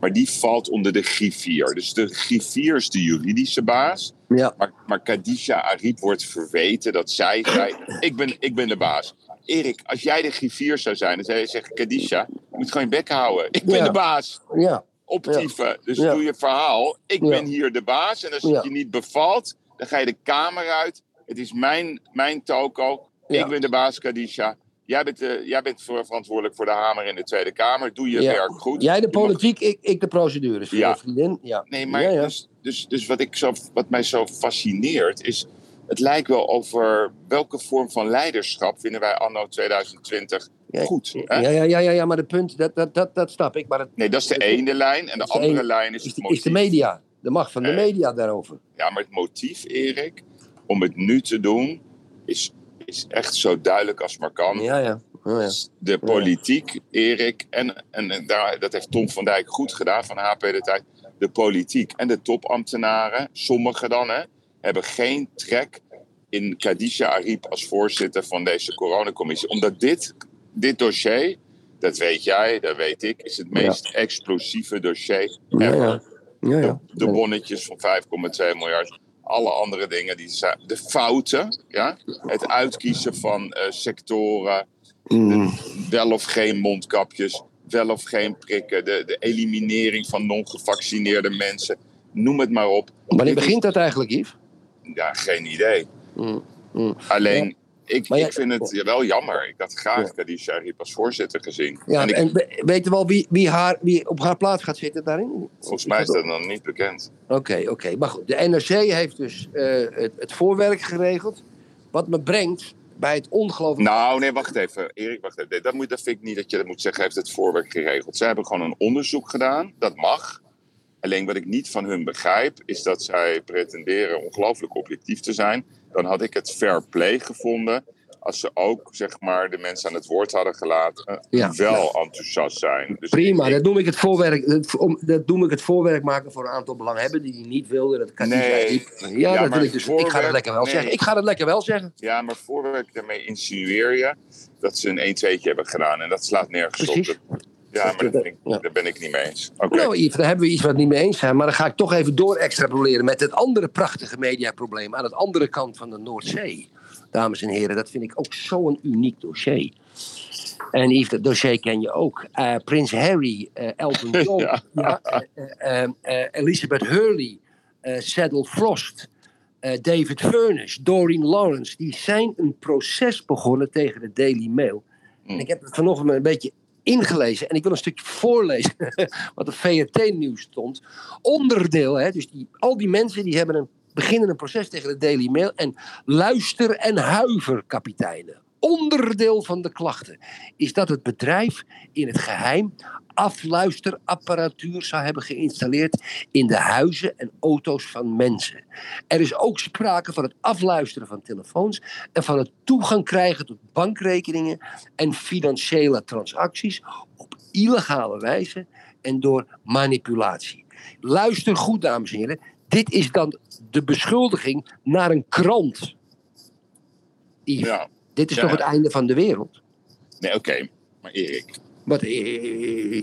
Maar die valt onder de griffier. Dus de griffier is de juridische baas. Ja, Maar, maar Khadija Arif wordt verweten dat zij zei: ik ben, ik ben de baas. Erik, als jij de griffier zou zijn, dan zou je zeggen: Khadija, je moet gewoon je bek houden. Ik ben Ja. de baas. ja, Optieven. Dus doe je verhaal. Ik ben hier de baas. En als het je niet bevalt, dan ga je de kamer uit. Het is mijn, mijn toko. Ik ben de baas, Khadija. Jij bent, de, jij bent verantwoordelijk voor de hamer in de Tweede Kamer. Doe je Ja. werk goed. jij de mag- politiek, ik, ik de procedures. Ja. vriendin. Ja. Nee, maar Ja. Dus, dus, dus wat, ik zo, wat mij zo fascineert is... Het lijkt wel over welke vorm van leiderschap vinden wij anno 2020 Ja, goed. Hè? Ja, ja, ja, ja, ja, maar de punt, dat, dat, dat, dat snap ik. Maar het Nee, dat is de ene lijn. En de andere ene- lijn is is, het motief. is de media. De macht van de Nee. media daarover. Ja, maar het motief, Erik, om het nu te doen... is, is echt zo duidelijk als maar kan. Ja, ja. Oh, ja. De politiek, Erik, en, en, daar, dat heeft Tom van Dijk goed gedaan van HP de Tijd. De politiek en de topambtenaren, sommigen dan, hè, hebben geen trek in Khadija Arif als voorzitter van deze coronacommissie. Omdat dit, dit dossier, dat weet jij, dat weet ik, is het meest explosieve dossier Ja, ever. ja. Ja, ja. De bonnetjes van 5,2 miljard. Alle andere dingen, die zijn, de fouten, ja? het uitkiezen van eh, sectoren, Mm. wel of geen mondkapjes, wel of geen prikken, de, de eliminering van non-gevaccineerde mensen, noem het maar op. Wanneer begint dat eigenlijk, Yves? Ja, geen idee. Mm. Mm. Alleen, ik, vind het wel jammer. Ik had graag Ja. Khadija Arif als voorzitter gezien. Ja, en ik, we- weten we al wie, wie, haar, wie op haar plaats gaat zitten daarin? volgens mij is dat nog niet bekend. Oké, oké. Maar goed, de NRC heeft dus eh, het, het voorwerk geregeld. Wat me brengt bij het ongelooflijk... Nou, nee, wacht even. Erik, wacht even. Nee, Dat, moet, dat vind ik niet dat je dat moet zeggen. Heeft het voorwerk geregeld. Zij hebben gewoon een onderzoek gedaan. Dat mag. Alleen wat ik niet van hun begrijp, is dat zij pretenderen ongelooflijk objectief te zijn. Dan had ik het fair play gevonden als ze ook zeg maar, de mensen aan het woord hadden gelaten. eh, Ja. die wel enthousiast zijn. Dus Prima, ik- dat noem ik het voorwerk. Dat, om- dat noem ik het voorwerk maken voor een aantal belanghebbenden die niet wilden. Dat kan Nee. niet. Ja, Ja, dat maar wil ik dus. Ik ga het lekker wel nee. zeggen. Ik ga het lekker wel zeggen. Ja, maar voorwerk, daarmee insinueer je dat ze een 1-2'tje hebben gedaan. En dat slaat nergens Precies. op. Ja, maar dat ben ik, Ja. daar ben ik niet mee eens. Nou, Yves, daar hebben we iets wat niet mee eens zijn. Maar dan ga ik toch even door extrapoleren met het andere prachtige mediaprobleem aan de andere kant van de Noordzee. Dames en heren, dat vind ik ook zo'n uniek dossier. En Yves, dat dossier ken je ook. Eh, Prins Harry, eh, Elton John, Ja. ja, eh, Elizabeth Hurley, Saddle Frost, David Furnish, Doreen Lawrence. Die zijn een proces begonnen tegen de Daily Mail. Mm. En ik heb het vanochtend een beetje ingelezen. En ik wil een stukje voorlezen wat op VRT-nieuws stond. Onderdeel, hè, dus die, al die mensen die hebben een, beginnen een proces tegen de Daily Mail. En luister- en huiverkapiteinen. Onderdeel van de klachten is dat het bedrijf in het geheim afluisterapparatuur zou hebben geïnstalleerd in de huizen en auto's van mensen. Er is ook sprake van het afluisteren van telefoons en van het toegang krijgen tot bankrekeningen en financiële transacties op illegale wijze en door manipulatie. Luister goed, dames en heren. Dit is dan de beschuldiging naar een krant. Yves, Ja. dit is Ja, toch ja. het einde van de wereld? Nee, oké. Maar Erik. Wat, eh,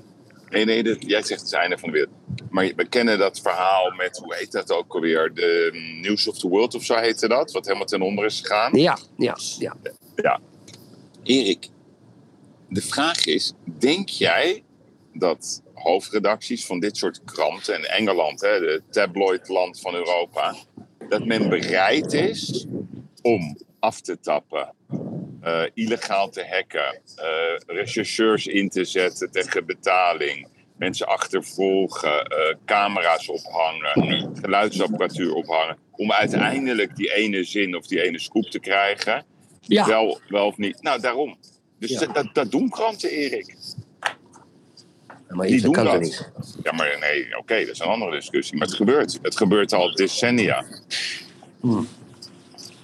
Nee, nee, dat, jij zegt het is einde van de wereld. Maar we kennen dat verhaal met, hoe heet dat ook alweer? De mm, News of the World of zo heette dat. Wat helemaal ten onder is gegaan. ja, ja, ja. Erik, de vraag is: denk jij dat hoofdredacties van dit soort kranten, en Engeland, hè, de tabloidland van Europa, dat men bereid is om af te tappen, eh, illegaal te hacken, eh, rechercheurs in te zetten tegen betaling, mensen achtervolgen, eh, camera's ophangen, geluidsapparatuur ophangen, om uiteindelijk die ene zin of die ene scoop te krijgen? Ja. Wel, wel of niet? Nou, daarom. Dus Ja. dat, dat, doen kranten, Erik. Maar Die doen kan dat. niet? Ja, maar nee, oké, dat is een andere discussie. Maar het gebeurt. Het gebeurt al decennia. Hmm.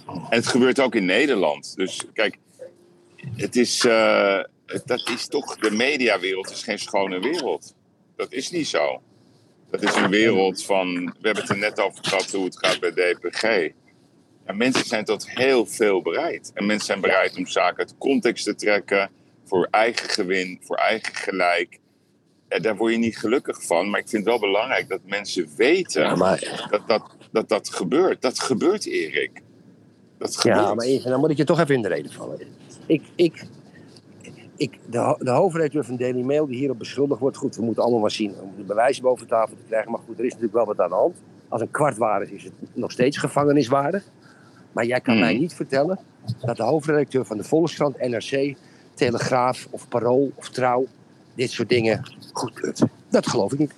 En het gebeurt ook in Nederland. Dus kijk, het is, eh, het- dat is toch, de mediawereld is geen schone wereld. Dat is niet zo. Dat is een wereld van, we hebben het er net over gehad hoe het gaat bij DPG. Ja, mensen zijn tot heel veel bereid. En mensen zijn bereid om zaken uit context te trekken. Voor eigen gewin, voor eigen gelijk. Ja, daar word je niet gelukkig van. Maar ik vind het wel belangrijk dat mensen weten Ja, maar, dat, dat, dat dat gebeurt. Dat gebeurt, Erik. Dat gebeurt. ja, maar Yves, dan moet ik je toch even in de reden vallen. Ik, ik, ik, de, de hoofdredacteur van Daily Mail die hierop beschuldigd wordt. Goed, we moeten allemaal maar zien om de bewijzen boven tafel te krijgen. Maar goed, er is natuurlijk wel wat aan de hand. Als een kwart waar is, is het nog steeds gevangeniswaardig. Maar jij kan Mhm. mij niet vertellen dat de hoofdredacteur van de Volkskrant, NRC, Telegraaf of Parool of Trouw dit soort dingen goedkeurt. Dat geloof ik niet.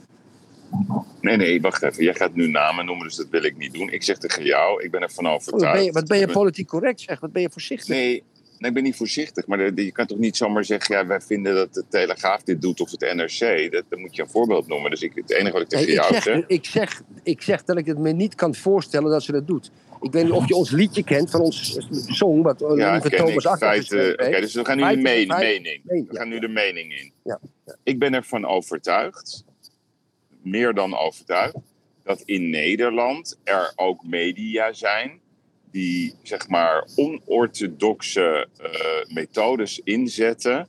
Nee, nee, wacht even. Jij gaat nu namen noemen, dus dat wil ik niet doen. Ik zeg tegen jou, ik ben ervan Oh, overtuigd. wat, ben je, wat ben je politiek correct zeg? Wat ben je voorzichtig? Nee, nee, ik ben niet voorzichtig. Maar je kan toch niet zomaar zeggen... ja, wij vinden dat de Telegraaf dit doet of het NRC. Dat, dan moet je een voorbeeld noemen. Dus ik, het enige wat ik tegen Nee, jou zeg, zeg... ik, zeg, ik zeg dat ik het me niet kan voorstellen dat ze dat doet. Ik weet niet of je ons liedje kent van ons song, wat eh, Ja, Thomas Oké, dus we gaan nu de feiten. mening. We ja. gaan nu de mening in. Ja, Ik ben ervan overtuigd, meer dan overtuigd, dat in Nederland er ook media zijn die zeg maar onorthodoxe eh, methodes inzetten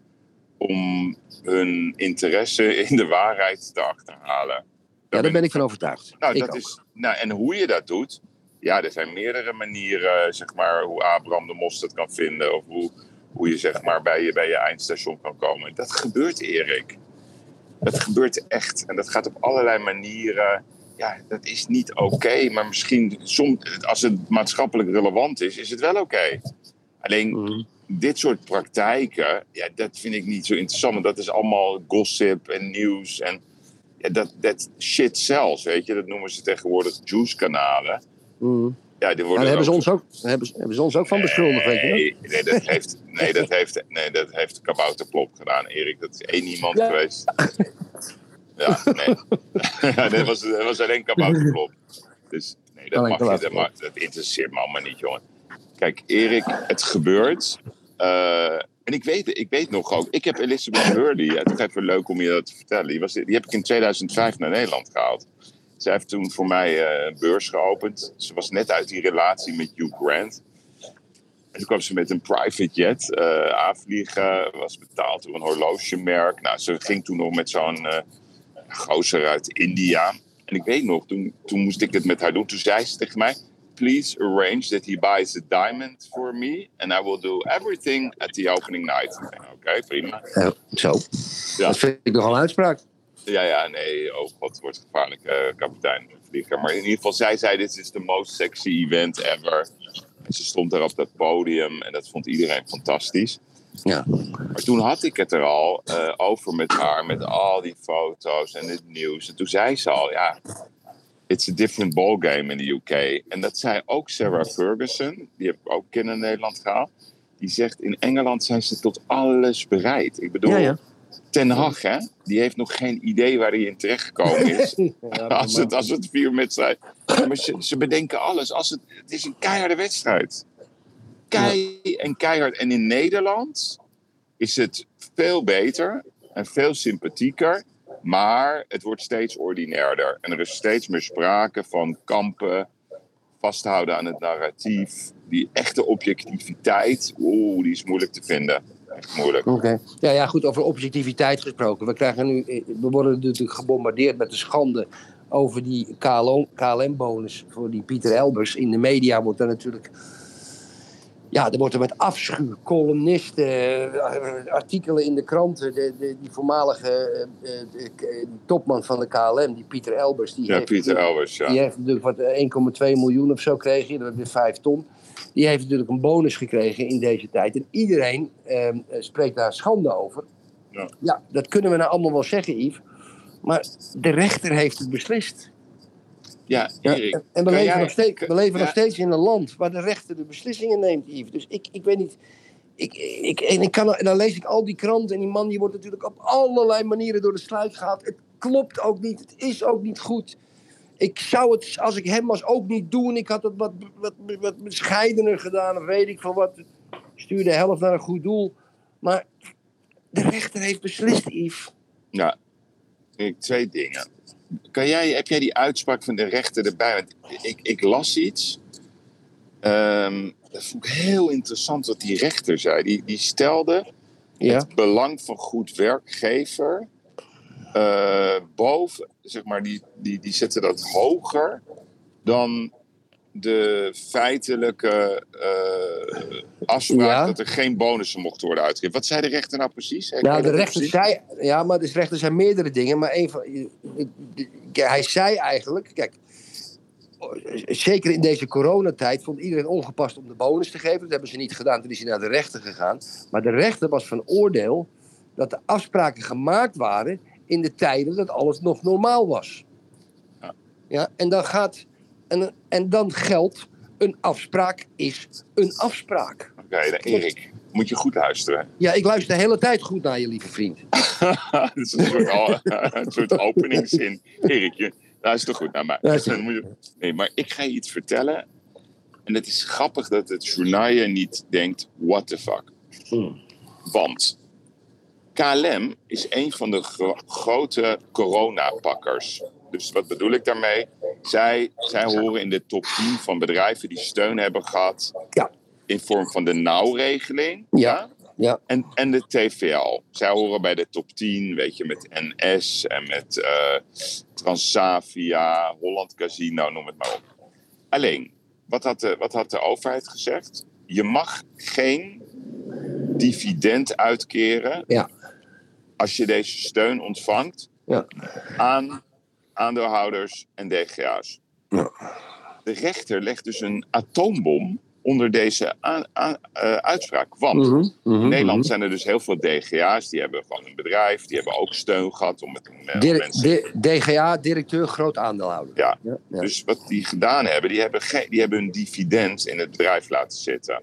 om hun interesse in de waarheid te achterhalen. Ja, daar ben ik van overtuigd. Nou, ik dat ook. is, nou, en hoe je dat doet, ja, er zijn meerdere manieren, zeg maar, hoe Abraham de Mos dat kan vinden. Of hoe, hoe je, zeg maar, bij je, bij je eindstation kan komen. Dat gebeurt, Erik. Dat gebeurt echt. En dat gaat op allerlei manieren. Ja, dat is niet oké. maar misschien, soms, als het maatschappelijk relevant is, is het wel oké. Alleen, Mhm. dit soort praktijken, ja, dat vind ik niet zo interessant. Want dat is allemaal gossip en nieuws. En ja, dat, dat shit zelfs, weet je. Dat noemen ze tegenwoordig juice-kanalen. Mhm. Ja, die worden daar hebben ze, ons ook, hebben, ze, hebben ze ons ook van beschuldigd, weet je? Nee, nee, dat heeft, nee, dat heeft, nee, dat heeft Kabouterplop gedaan, Erik. Dat is één iemand Ja. geweest. Ja, nee. Dat, was, dat was alleen Kabouterplop. Dus nee, dat, mag je, dat, mag, dat interesseert me allemaal niet, jongen. Kijk, Erik, het gebeurt. Eh, en ik weet, ik weet nog ook, ik heb Elizabeth Hurley, het is even leuk om je dat te vertellen. Die, was, die heb ik in 2005 naar Nederland gehaald. Zij heeft toen voor mij eh, een beurs geopend. Ze was net uit die relatie met Hugh Grant. En toen kwam ze met een private jet eh, aanvliegen. Was betaald door een horlogemerk. Nou, ze ging toen nog met zo'n eh gozer uit India. En ik weet nog, toen, toen moest ik het met haar doen. Toen zei ze tegen mij... please arrange that he buys a diamond for me and I will do everything at the opening night. Oké, prima. Eh, zo. Ja. Dat vind ik nogal een uitspraak. Ja, ja, nee, oh god, het wordt gevaarlijk, eh, kapitein vlieger. Maar in ieder geval, zij zei, dit is de most sexy event ever. En ze stond daar op dat podium en dat vond iedereen fantastisch. Ja. Maar toen had ik het er al eh, over met haar, met al die foto's en het nieuws. En toen zei ze al, ja, it's a different ballgame in the UK. En dat zei ook Sarah Ferguson, die heb ik ook in Nederland gehaald. Die zegt, in Engeland zijn ze tot alles bereid. Ik bedoel, Ja, ja. Ten Hag, hè, die heeft nog geen idee waar hij in terechtgekomen is. Ja, als, maar- het, als het vier wedstrijd. Maar ze, ze bedenken alles. Als het, het is een keiharde wedstrijd. Kei en keihard. En in Nederland is het veel beter en veel sympathieker. Maar het wordt steeds ordinairder. En er is steeds meer sprake van kampen, vasthouden aan het narratief. Die echte objectiviteit, oeh, die is moeilijk te vinden. Echt moeilijk. Oké. Ja, ja, goed, over objectiviteit gesproken. We, krijgen nu, eh, we worden natuurlijk gebombardeerd met de schande over die KLM-bonus voor die Pieter Elbers. In de media wordt er natuurlijk... Ja, er wordt er met afschuw, columnisten, eh, artikelen in de kranten. De, de, die voormalige eh, eh, de- topman van de KLM, die Pieter Elbers... Die Ja, heeft Pieter Elbers, ja. Die heeft natuurlijk wat eh, 1,2 miljoen of zo kreeg je, dat is weer 5 ton. Die heeft natuurlijk een bonus gekregen in deze tijd. En iedereen ehm, eh, spreekt daar schande over. Ja. dat kunnen we nou allemaal wel zeggen, Yves. Maar de rechter heeft het beslist. Ja, Erik, en en we leven, jij- nog steeds, we leven ja. nog steeds in een land waar de rechter de beslissingen neemt, Yves. Dus ik, ik weet niet. Ik, ik, en, ik kan, en dan lees ik al die kranten en die man die wordt natuurlijk op allerlei manieren door de sluik gehaald. Het klopt ook niet, het is ook niet goed. Ik zou het, als ik hem was, ook niet doen. Ik had het wat, wat, wat bescheidener gedaan of weet ik van wat. Stuur de helft naar een goed doel. Maar de rechter heeft beslist, Yves. Ja, ik, twee dingen. Kan jij, heb jij die uitspraak van de rechter erbij? Want ik, ik las iets. Ehm, dat vond ik heel interessant wat die rechter zei. Die, die stelde Ja, het belang van goed werkgever eh, boven, zeg maar, die, die, die zetten dat hoger dan de feitelijke eh, afspraak Ja. dat er geen bonussen mochten worden uitgegeven. Wat zei de rechter nou precies? Kan Nou, de rechter precies? zei. Ja, maar de rechter zei meerdere dingen. Maar een van. Hij zei eigenlijk. Kijk. Zeker in deze coronatijd vond iedereen ongepast om de bonus te geven. Dat hebben ze niet gedaan. Toen is hij naar de rechter gegaan. Maar de rechter was van oordeel dat de afspraken gemaakt waren in de tijden dat alles nog normaal was. Ja. Ja, en dan gaat. En, en dan geldt. Een afspraak is een afspraak. Erik, moet je goed luisteren. Ja, ik luister de hele tijd goed naar je, lieve vriend. Dat is een soort, al- een soort openingszin. Erik, je luister goed naar mij. Nee, maar ik ga je iets vertellen. En het is grappig dat het journaal niet denkt, what the fuck. Hmm. Want KLM is een van de gro- grote coronapakkers. Dus wat bedoel ik daarmee? Zij, zij horen in de top 10 van bedrijven die steun hebben gehad. Ja. In vorm van de nauwregeling. Ja. Ja. En, en de TVL. Zij horen bij de top 10, weet je, met NS en met eh, Transavia, Holland Casino, noem het maar op. Alleen, wat had, de, wat had de overheid gezegd? Je mag geen dividend uitkeren Ja. als je deze steun ontvangt Ja. aan aandeelhouders en DGA's. Ja. De rechter legt dus een atoombom onder deze aan- aan- eh, uitspraak. Want Mhm, mhm, in Nederland mhm. zijn er dus heel veel DGA's, die hebben gewoon een bedrijf, die hebben ook steun gehad om met om Dir- mensen. di- DGA, directeur, groot aandeelhouder. Ja. Ja, ja. Dus wat die gedaan hebben, die hebben, die hebben hun dividend in het bedrijf laten zitten.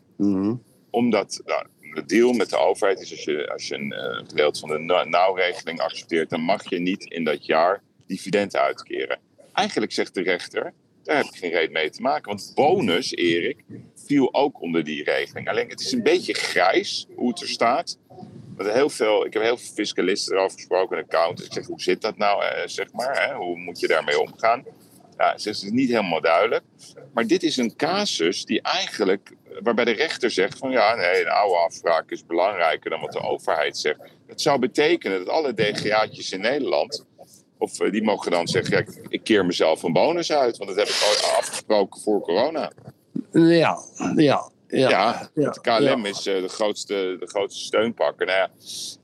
Omdat nou, de deal met de overheid is, als je, als je een gedeelte van de na- nauwregeling accepteert, dan mag je niet in dat jaar dividend uitkeren. Eigenlijk zegt de rechter, daar heb ik geen reden mee te maken. Want bonus, Erik, viel ook onder die regeling. Alleen het is een beetje grijs hoe het er staat. Want heel veel, ik heb heel veel fiscalisten erover gesproken, en accountants. Ik zeg, hoe zit dat nou, eh, zeg maar? Hè? Hoe moet je daarmee omgaan? Ja, ze is niet helemaal duidelijk. Maar dit is een casus die eigenlijk, waarbij de rechter zegt van ja, nee, een oude afspraak is belangrijker dan wat de overheid zegt. Het zou betekenen dat alle DGA'tjes in Nederland Of eh, die mogen dan zeggen, ik, keer mezelf een bonus uit. Want dat heb ik afgesproken voor corona. Ja, ja, ja. Ja, ja, het KLM is eh, de, grootste, de grootste steunpakker. Nou ja,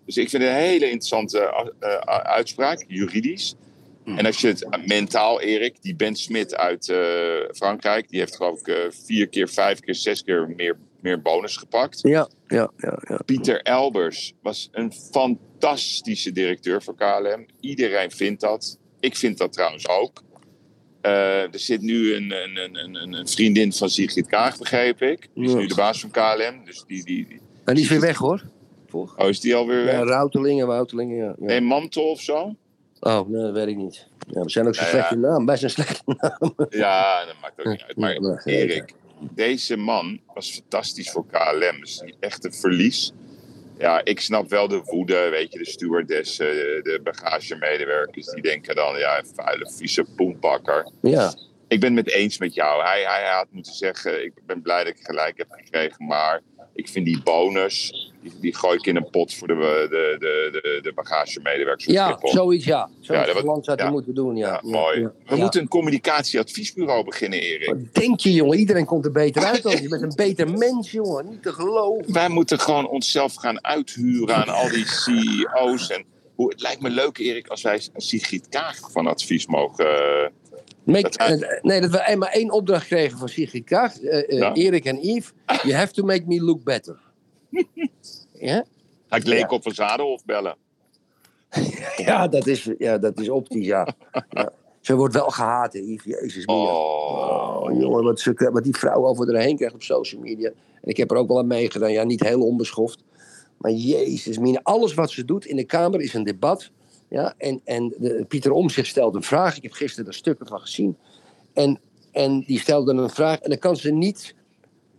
dus ik vind het een hele interessante eh, eh, uitspraak, juridisch. Hmm. En als je het mentaal, Erik, die Ben Smit uit eh, Frankrijk, die heeft geloof ik eh, vier keer, vijf keer, zes keer meer, meer bonus gepakt. Ja, ja, ja, ja. Pieter Elbers was een fantastische directeur voor KLM. Iedereen vindt dat. Ik vind dat trouwens ook. Eh, er zit nu een, een, een, een, een vriendin van Sigrid Kaag, begreep ik. Die is nu de baas van KLM. Dus die, die, die- En die is weer weg hoor. Oh, is die alweer Ja, weg? Routelingen, Woutelingen, ja. ja. Nee, Mantel of zo? Oh, nee, dat weet ik niet. Ja, we zijn ook zo'n ja. slechte naam. Wij zijn slechte naam. Ja, dat maakt ook niet uit. Maar Erik, deze man was fantastisch voor KLM. Dus echt een verlies. Ja, ik snap wel de woede, weet je, de stewardessen, de bagagemedewerkers. Die denken dan, ja, vuile, vieze poenbakker. Ja, Ik ben het eens met jou. Hij, hij had moeten zeggen, ik ben blij dat ik gelijk heb gekregen. Maar ik vind die bonus, die, die gooi ik in een pot voor de, de, de, de, de bagagemedewerkers. ja Schiphol. zoiets ja. Zoiets Ja, dat land zou ja. moeten doen, ja. Mooi. We moeten een communicatieadviesbureau beginnen, Erik. Wat denk je, jongen? Iedereen komt er beter uit als je bent een beter mens, jongen. Niet te geloven. Wij moeten gewoon onszelf gaan uithuren aan al die CEO's. En hoe, het lijkt me leuk, Erik, als wij Sigrid Kaag van advies mogen. eh, Make- eh, nee, dat we maar één opdracht kregen van Sigrid Kaag, eh, eh, Ja. Erik en Yves. You have to make me look better. ja? ga ik Leek op een Zadenhof bellen. Ja, dat is, ja, dat is optisch, ja. ja. Ze wordt wel gehaat, hè, Yves. Jezus. Oh, Oh, jongen, wat, ze, wat die vrouw over erheen krijgt op social media. En ik heb er ook wel aan meegedaan. Ja, niet heel onbeschoft. Maar jezus, mina. Alles wat ze doet in de Kamer is een debat. Ja, en en de, Pieter Omtzigt stelt een vraag. Ik heb gisteren er stukken van gezien. En, en die stelde een vraag. En dan kan ze niet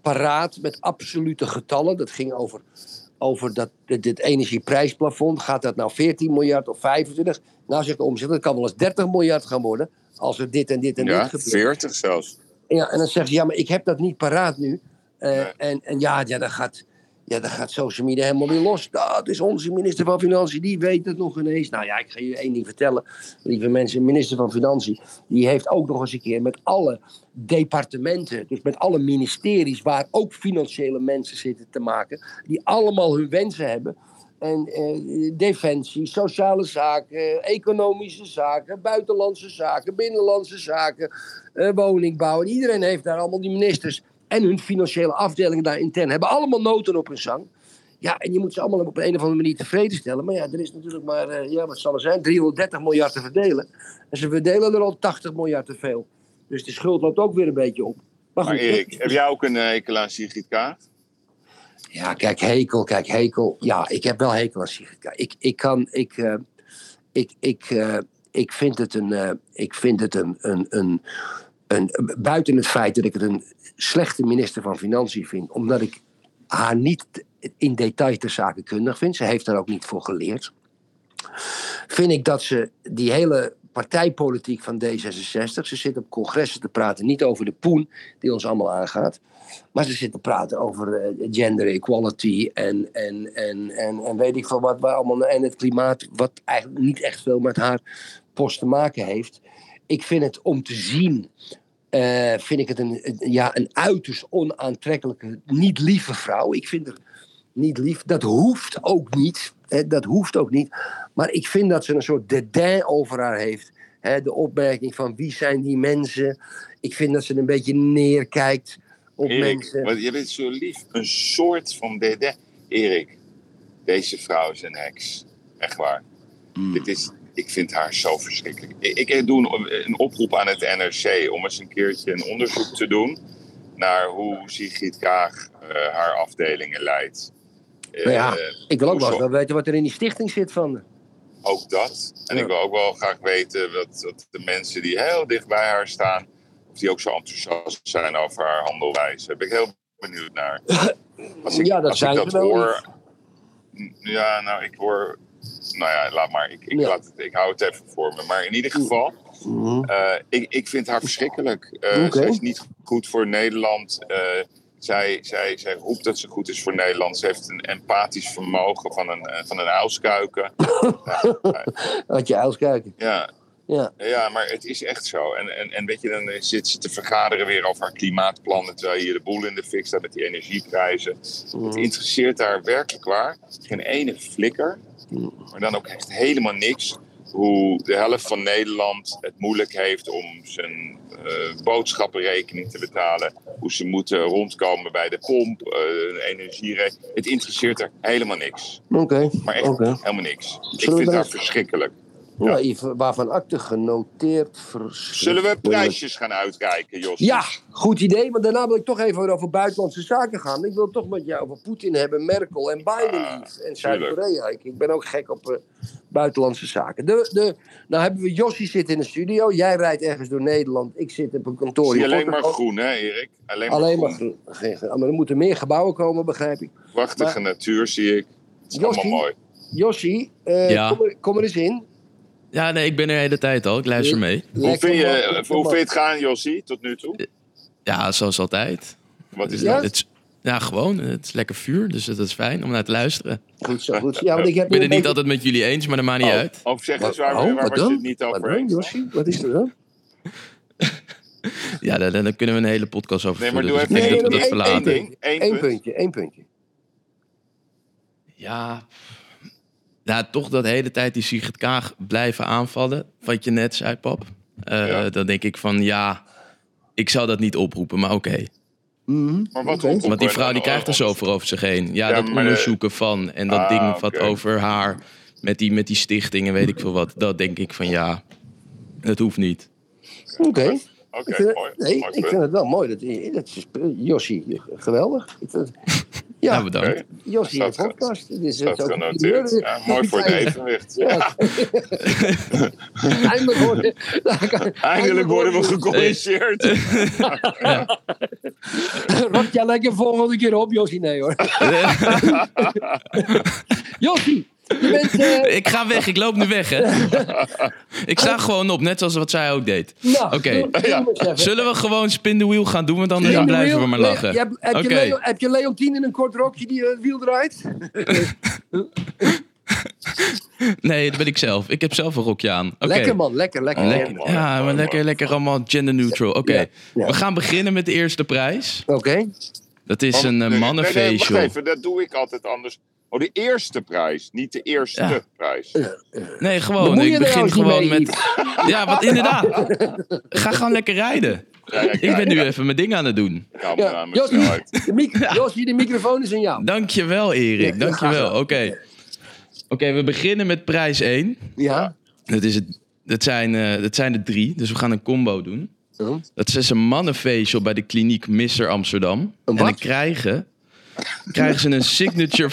paraat met absolute getallen. Dat ging over, over dat, dit, energieprijsplafond. Gaat dat nou 14 miljard of 25? Nou zegt de Omtzigt, dat kan wel eens 30 miljard gaan worden. Als er dit en dit en ja, dit gebeurt. 40 zelfs. Ja, en dan zegt ze, ja, maar ik heb dat niet paraat nu. Eh, Nee. en, en ja, ja, dan gaat, ja, dan gaat social media helemaal weer los. Dat is onze minister van Financiën, die weet het nog ineens. Nou ja, ik ga je één ding vertellen, lieve mensen. Minister van Financiën, die heeft ook nog eens een keer met alle departementen, dus met alle ministeries waar ook financiële mensen zitten te maken, die allemaal hun wensen hebben. En eh, defensie, sociale zaken, economische zaken, buitenlandse zaken, binnenlandse zaken, eh, woningbouw. En iedereen heeft daar allemaal die ministers en hun financiële afdelingen daar intern hebben allemaal noten op hun zang. Ja, en je moet ze allemaal op een of andere manier tevreden stellen. Maar ja, er is natuurlijk maar, eh, ja, wat zal er zijn, 330 miljard te verdelen. En ze verdelen er al 80 miljard te veel. Dus de schuld loopt ook weer een beetje op. Maar Maar goed, Erik, heb jij ook een eh, hekel aan Sigrid Kaag? Ja, kijk, hekel, kijk, hekel. Ja, ik heb wel hekel aan Sigrid Kaag. Ik, ik kan, ik, eh, ik, ik, ik vind het een, ik vind het een, een, een, buiten het feit dat ik het een slechte minister van Financiën vind, omdat ik haar niet in detail ter zake kundig vind. Ze heeft daar ook niet voor geleerd. Vind ik dat ze die hele partijpolitiek van D66, ze zit op congressen te praten, niet over de poen die ons allemaal aangaat. Maar ze zitten te praten over eh, gender equality en, en, en, en, en weet ik veel wat. Waar allemaal, en het klimaat, wat eigenlijk niet echt veel met haar post te maken heeft. Ik vind het om te zien, eh, vind ik het een, een- ja, een uiterst onaantrekkelijke, niet lieve vrouw. Ik vind haar niet lief. Dat hoeft ook niet. Hè, dat hoeft ook niet. Maar ik vind dat ze een soort dédain over haar heeft. Hè, de opmerking van wie zijn die mensen. Ik vind dat ze een beetje neerkijkt op Erik, mensen. wat, je bent zo lief. Een soort van DD. Erik, deze vrouw is een heks. Echt waar. Hmm. Dit is, ik vind haar zo verschrikkelijk. Ik, ik doe een, een oproep aan het NRC om eens een keertje een onderzoek te doen naar hoe Sigrid Kaag eh, haar afdelingen leidt. Eh, Nou ja, Ik wil ook wel wel weten wat er in die stichting zit van. ook dat. En Ja. ik wil ook wel graag weten wat, wat de mensen die heel dicht bij haar staan, of die ook zo enthousiast zijn over haar handelwijze. Daar ben ik heel benieuwd naar. Als ik, Ja, dat als zijn ik dat wel. hoor. Ja, nou, ik hoor. Nou ja, laat maar. Ik, ik, Ja. laat het, ik hou het even voor me. Maar in ieder geval, Mhm. eh, ik, ik vind haar verschrikkelijk. Oké. Zij is niet goed voor Nederland. Eh, zij, zij, zij roept dat ze goed is voor Nederland. Ze heeft een empathisch vermogen van een, van een uilskuiken. Nou, Had je uils kijken. ja, Ja. Ja, maar het is echt zo. En, en, en weet je, dan zit ze te vergaderen weer over haar klimaatplannen. Terwijl hier de boel in de fik staat met die energieprijzen. Mm. Het interesseert daar werkelijk waar geen ene flikker. Maar dan ook echt helemaal niks. Hoe de helft van Nederland het moeilijk heeft om zijn eh, boodschappenrekening te betalen. Hoe ze moeten rondkomen bij de pomp, eh energierekening. Het interesseert er helemaal niks. Oké. Maar echt helemaal niks. Ik Zullen vind dat verschrikkelijk. Ja, even waarvan akte genoteerd. Zullen we prijsjes gaan uitreiken, Jos? Ja, goed idee. Maar daarna wil ik toch even over buitenlandse zaken gaan. Ik wil toch met jou over Poetin hebben, Merkel en Biden Ah, en Zuid-Korea. Ik, ik ben ook gek op eh, buitenlandse zaken. De, de, nou hebben we Jossie zitten in de studio. Jij rijdt ergens door Nederland. Ik zit op een kantoor Zie alleen maar groen, hè, Erik? Alleen maar Alleen maar groen. geen- Maar er moeten meer gebouwen komen, begrijp ik. Prachtige natuur zie ik. Het is allemaal mooi. Jossie, eh, Ja. kom, er, kom er eens in. Ja, nee, ik ben er de hele tijd al. Ik luister mee. Hoe vind, je, hoe vind je het gaan, Jossie, tot nu toe? Ja, zoals altijd. Wat is dat? Het ja, gewoon. Het is lekker vuur, dus dat is fijn om naar te luisteren. Goed zo, goed zo. Ja, want ik heb Ik ben het niet beetje- altijd met jullie eens, maar dat maakt niet uit. Of zeg eens, waar, oh, waar was je het niet over dan, eens? Jossie? Wat is er dan? Ja, daar, daar kunnen we een hele podcast over Nee, maar doe dus ik even denk dat we één- dat één verlaten. ding. Eén Eén punt. puntje, één puntje. Ja, ja, toch dat de hele tijd die Sigrid Kaag blijven aanvallen. Wat je net zei, pap. Eh, Ja. Dan denk ik van, ja, ik zou dat niet oproepen, maar oké. Mhm. Maar wat oproepen Want die vrouw die dan? krijgt er zoveel over zich heen. Ja, Ja, dat de- onderzoeken van en dat Ah, ding wat over haar met die, met die stichting en weet ik veel wat. Dat denk ik van ja, het hoeft niet. Oké. Oké, Ik vind het- mooi. nee, ik vind het wel mooi. Dat, dat is, geweldig. Ik vind het- ja, Nou, bedankt. In de Staat podcast. Dit is Staat ook- genoteerd. Ja, mooi voor het evenwicht. Ja. Eindelijk worden, Eindelijk worden we gecorrigeerd. Rot jij lekker volgende keer op, Jossie? Nee hoor. Jossie, je bent... eh, Ik ga weg, ik loop nu weg hè. Ik sta gewoon op, net zoals wat zij ook deed. nou, Oké. Ja. Zullen we gewoon spin the wheel gaan doen, want the blijven we maar Le- lachen. Je hebt- heb, je Leo- heb je Leontien in een kort rokje die het wiel draait? Nee, dat ben ik zelf. Ik heb zelf een rokje aan. Oké. Lekker man, lekker, lekker. Oh, Lekker. mooi, Ja, maar lekker, lekker allemaal gender neutral. Oké, Ja, ja. we gaan beginnen met de eerste prijs. Oké. Dat is een nee, wacht even, dat doe ik altijd anders. Oh, de eerste prijs, niet de eerste Ja. prijs. Nee, gewoon. Ik begin gewoon mee, met. Ja, wat inderdaad. Ga gewoon lekker rijden. Ja, ja, Ik ben nu even mijn ding aan het doen. Ja, snelheid. de, de microfoon is aan jou. Dankjewel, Erik. Dankjewel. Oké. Oké, we beginnen met prijs 1. Ja. Dat, is het, dat, zijn, eh, dat zijn er drie, dus we gaan een combo doen. Dat is een mannenfacial bij de kliniek Mister Amsterdam. Een en dan krijgen, krijgen ze een signature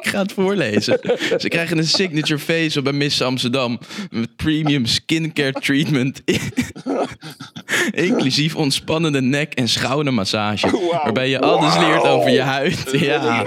Ik ga het voorlezen. Ze krijgen een signature facial bij Miss Amsterdam. Met premium skincare treatment. Inclusief ontspannende nek- en schoudermassage. Waarbij je alles leert over je huid. Ja.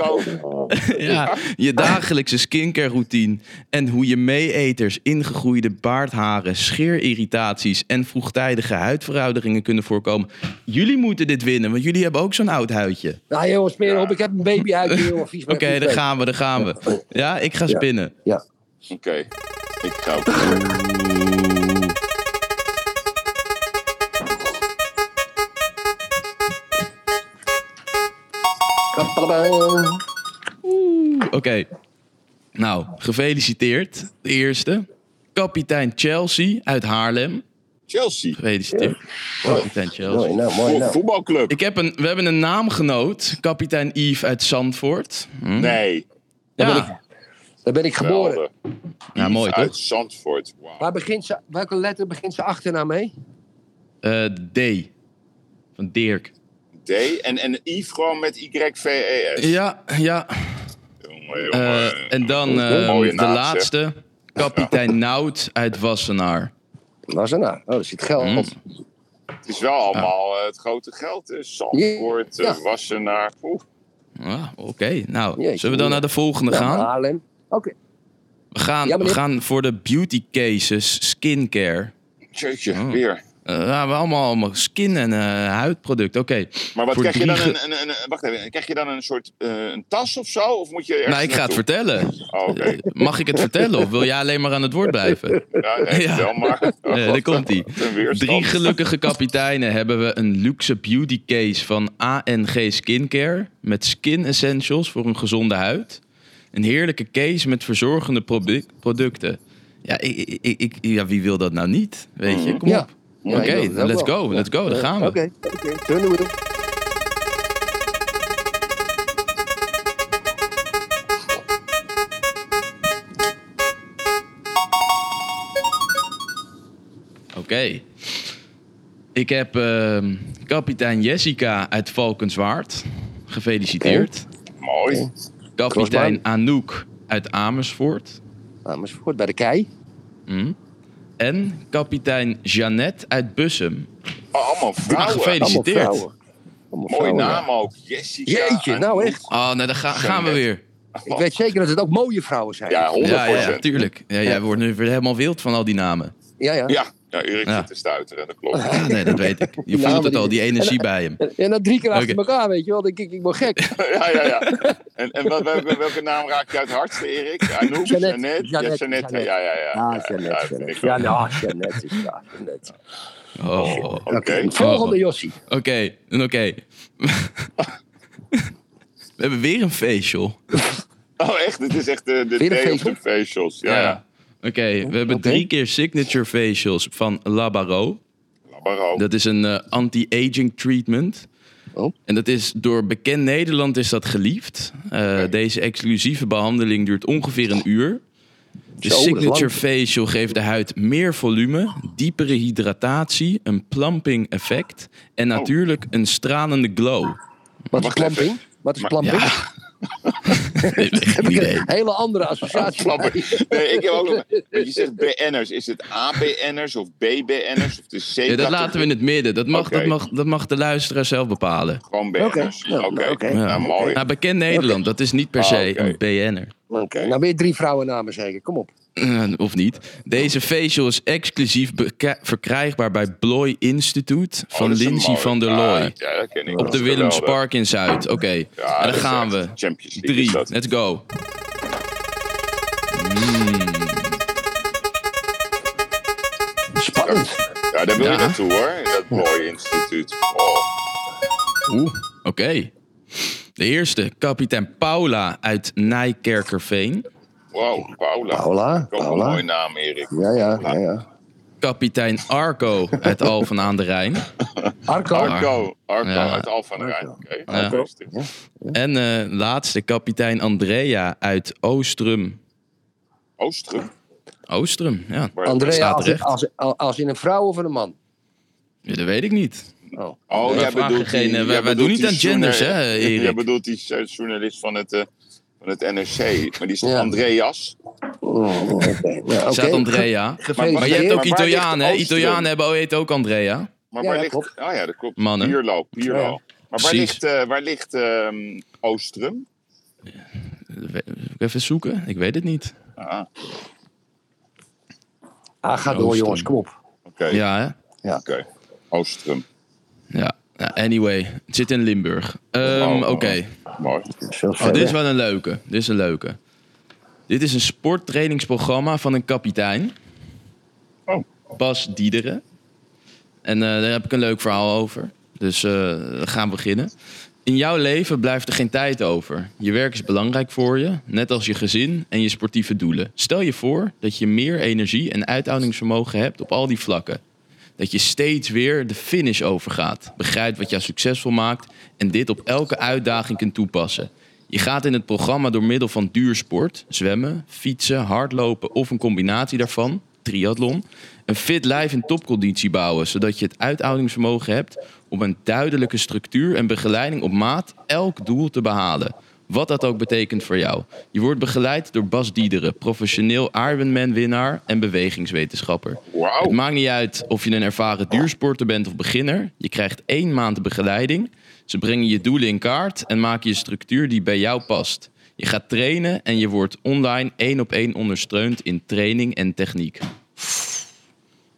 Ook. Ja, je dagelijkse skincare routine en hoe je meeeters, ingegroeide baardharen, scheerirritaties en vroegtijdige huidverouderingen kunnen voorkomen. Jullie moeten dit winnen, want jullie hebben ook zo'n oud huidje. Nou jongens, smeer op. Ik heb een baby uit. jongen. Vies Oké, daar weet. gaan we, daar gaan we. Ja, ik ga spinnen. Ja. Oké, ik ga ook. Oké, nou, gefeliciteerd. De eerste. Kapitein Chelsea uit Haarlem. Chelsea, Gefeliciteerd. Kapitein Chelsea. Mooi nou, mooi nou. voetbalclub. Ik heb een, we hebben een naamgenoot, kapitein Yves uit Zandvoort. Hm? Nee, Ja, Daar ben ik geboren. geweldig. Ja, mooi, Yves Uit toch? Zandvoort. Waar begint ze, welke letter begint ze achterna mee? Eh, D. Van Dirk. D en, en Yves gewoon met Y-V-E-S. Ja, ja. Jongen, Eh, jongen. en dan eh, Mooie de naam, zeg. laatste. Kapitein Nout uit Wassenaar. Was nou? Oh, daar zit geld. Hm. Het is wel allemaal eh, het grote geld. Zandvoort, Ja. eh, Wassenaar. Oeh. Ah, Oké, nou, Jeetje, zullen we dan naar de volgende Ja, gaan? Haarlem. Oké. We gaan, Ja, we gaan voor de beauty cases skincare. Jeetje, Oh. weer. Eh, ja, we hebben allemaal, allemaal skin- en eh, huidproducten. Oké. Maar wat Voor krijg je dan? Een, een, een, wacht even, krijg je dan een soort eh, een tas of zo? Of moet je Nou, ik ga het vertellen. Oh, Oké. Mag ik het vertellen of wil jij alleen maar aan het woord blijven? Ja, nee, Ja. vertel maar. Oh, Eh, daar komt weerstand. Drie gelukkige kapiteinen hebben we een luxe beauty case van ANG Skincare. Met skin essentials voor een gezonde huid. Een heerlijke case met verzorgende produ- producten. Ja, ik, ik, ik, ik- ja, wie wil dat nou niet? Weet je, kom Ja. op. Ja, Oké, let's wel. go, let's go, daar gaan we. Oké, oké. Oké. Ik heb ehm, kapitein Jessica uit Valkenswaard. Gefeliciteerd. Mooi. Kapitein Crossbaan. Anouk uit Amersfoort. Amersfoort, bij de kei. Hm. En kapitein Jeannette uit Bussum. Oh, allemaal vrouwen. gefeliciteerd. Allemaal vrouwen. Allemaal Mooie naam ook. Jessica. Jeetje, nou echt. Oh, nou, dan ga- gaan we weer. Ik weet zeker dat het ook mooie vrouwen zijn. Ja, 100%. Ja, ja, ja, tuurlijk. Ja, jij wordt nu weer helemaal wild van al die namen. ja. ja. Ja, ja Erik Ja. zit te stuiteren, dat klopt. Ja, nee, dat weet ik. Je Ja, voelt het al, die- energie bij hem. En dan drie keer achter Oké. elkaar, weet je wel. Dan denk ik, ik ben gek. ja, ja, ja. En, en wat- welke, welke naam raak je uit het hardste, Erik? Anouk? Jeannette. Jeannette? Ja, Jeannette, Jeannette. Jeannette. Ja, ja, ja. Ja, ja, Jeannette, ja, vind Jeannette. ik Ja, ook. nou, is ja, Jeannette. Oh, Oké, Oké. Volgende Jossie. oké. oké. We hebben weer een facial. Oh, echt? Dit is echt de, de day of the facials. Ja, ja. Oké, we hebben drie keer signature facials van Labaro. Baro. Dat is een eh, anti-aging treatment. Oh. En dat is door bekend Nederland is dat geliefd. Eh, Deze exclusieve behandeling duurt ongeveer een uur. De Zo, signature facial geeft de huid meer volume, diepere hydratatie, een plumping effect en natuurlijk een stralende glow. Wat is even. Wat is Maar- Een hele andere associatie. Nee, ik heb ook nog... Je zegt BN'ers. Is het ABN'ers of BBN'ers of de C? Ja, dat laten we in het midden. Dat mag, dat mag, dat mag de luisteraar zelf bepalen. Gewoon BN'ers. Oké. Oké. Ja, oké. Nou, mooi. Nou, bekend Nederland, dat is niet per Ah, se oké. een BN'er. Oké, nou weer drie vrouwennamen zeker. Kom op. Eh, of niet. Deze facial is exclusief verkrijgbaar bij Bloy Instituut Oh, van een Lindsay van der Looy. ja, op de is Willems geweldig. Park in Zuid. Oké, en dan gaan we. Drie, let's go. Mm. Spannend. Ja, daar wil je naartoe hoor. in Dat mooie instituut. Oh. Oeh, oké. De eerste, kapitein Paula uit Nijkerkerveen. Wow, Paula. Paula, een mooie naam, Erik. Ja, ja, ja, ja. Kapitein Arco uit Alphen aan de Rijn. Arco. Arco, Arco Ja. uit Alphen aan de Rijn. Arco. Ja. Dit. En eh, laatste, kapitein Andrea uit Oostrum. Oostrum. Oostrum, ja. Andrea, als, als, als, in een vrouw of een man? Ja, dat weet ik niet. Oh. Oh, jij bedoelt geen- die, wij- jij wij bedoelt doen niet aan genders, hè, Erik? Jij bedoelt die eh, journalist van het, eh, van het NRC. Maar die is Ja. Andreas? Oh, oké. Ja, oké. Staat Andrea. Gefeliciteerd. Maar je hebt ook Maar Italianen, hè? Italianen hebben ook, heet ook Andrea. Maar Ja, waar ja, ligt... klopt. Oh ja, dat klopt. Mannen. Pierlo, Pierlo. Ja. Maar waar Precies. ligt, eh, waar ligt ehm, Oostrum? Even zoeken, ik weet het niet. Ah, Ah, ga door jongens, kom op. oké. Ja, hè? Oké. Oostrum. Ja. Ja. Anyway, het zit in Limburg. Ehm. Oké. Mooi. Oh, dit is wel een leuke. Dit is een leuke. Dit is een sporttrainingsprogramma van een kapitein. Oh. Bas Diederen. En eh, daar heb ik een leuk verhaal over. Dus eh, we gaan beginnen. In jouw leven blijft er geen tijd over. Je werk is belangrijk voor je, net als je gezin en je sportieve doelen. Stel je voor dat je meer energie en uithoudingsvermogen hebt op al die vlakken. Dat je steeds weer de finish overgaat. Begrijpt wat jou succesvol maakt en dit op elke uitdaging kunt toepassen. Je gaat in het programma door middel van duursport, zwemmen, fietsen, hardlopen of een combinatie daarvan, triathlon, een fit lijf in topconditie bouwen, zodat je het uithoudingsvermogen hebt om een duidelijke structuur en begeleiding op maat elk doel te behalen. Wat dat ook betekent voor jou. Je wordt begeleid door Bas Diederen, professioneel Ironman-winnaar en bewegingswetenschapper. Het maakt niet uit of je een ervaren duursporter bent of beginner. Je krijgt één maand begeleiding. Ze brengen je doelen in kaart en maken je structuur die bij jou past. Je gaat trainen en je wordt online één op één ondersteund in training en techniek.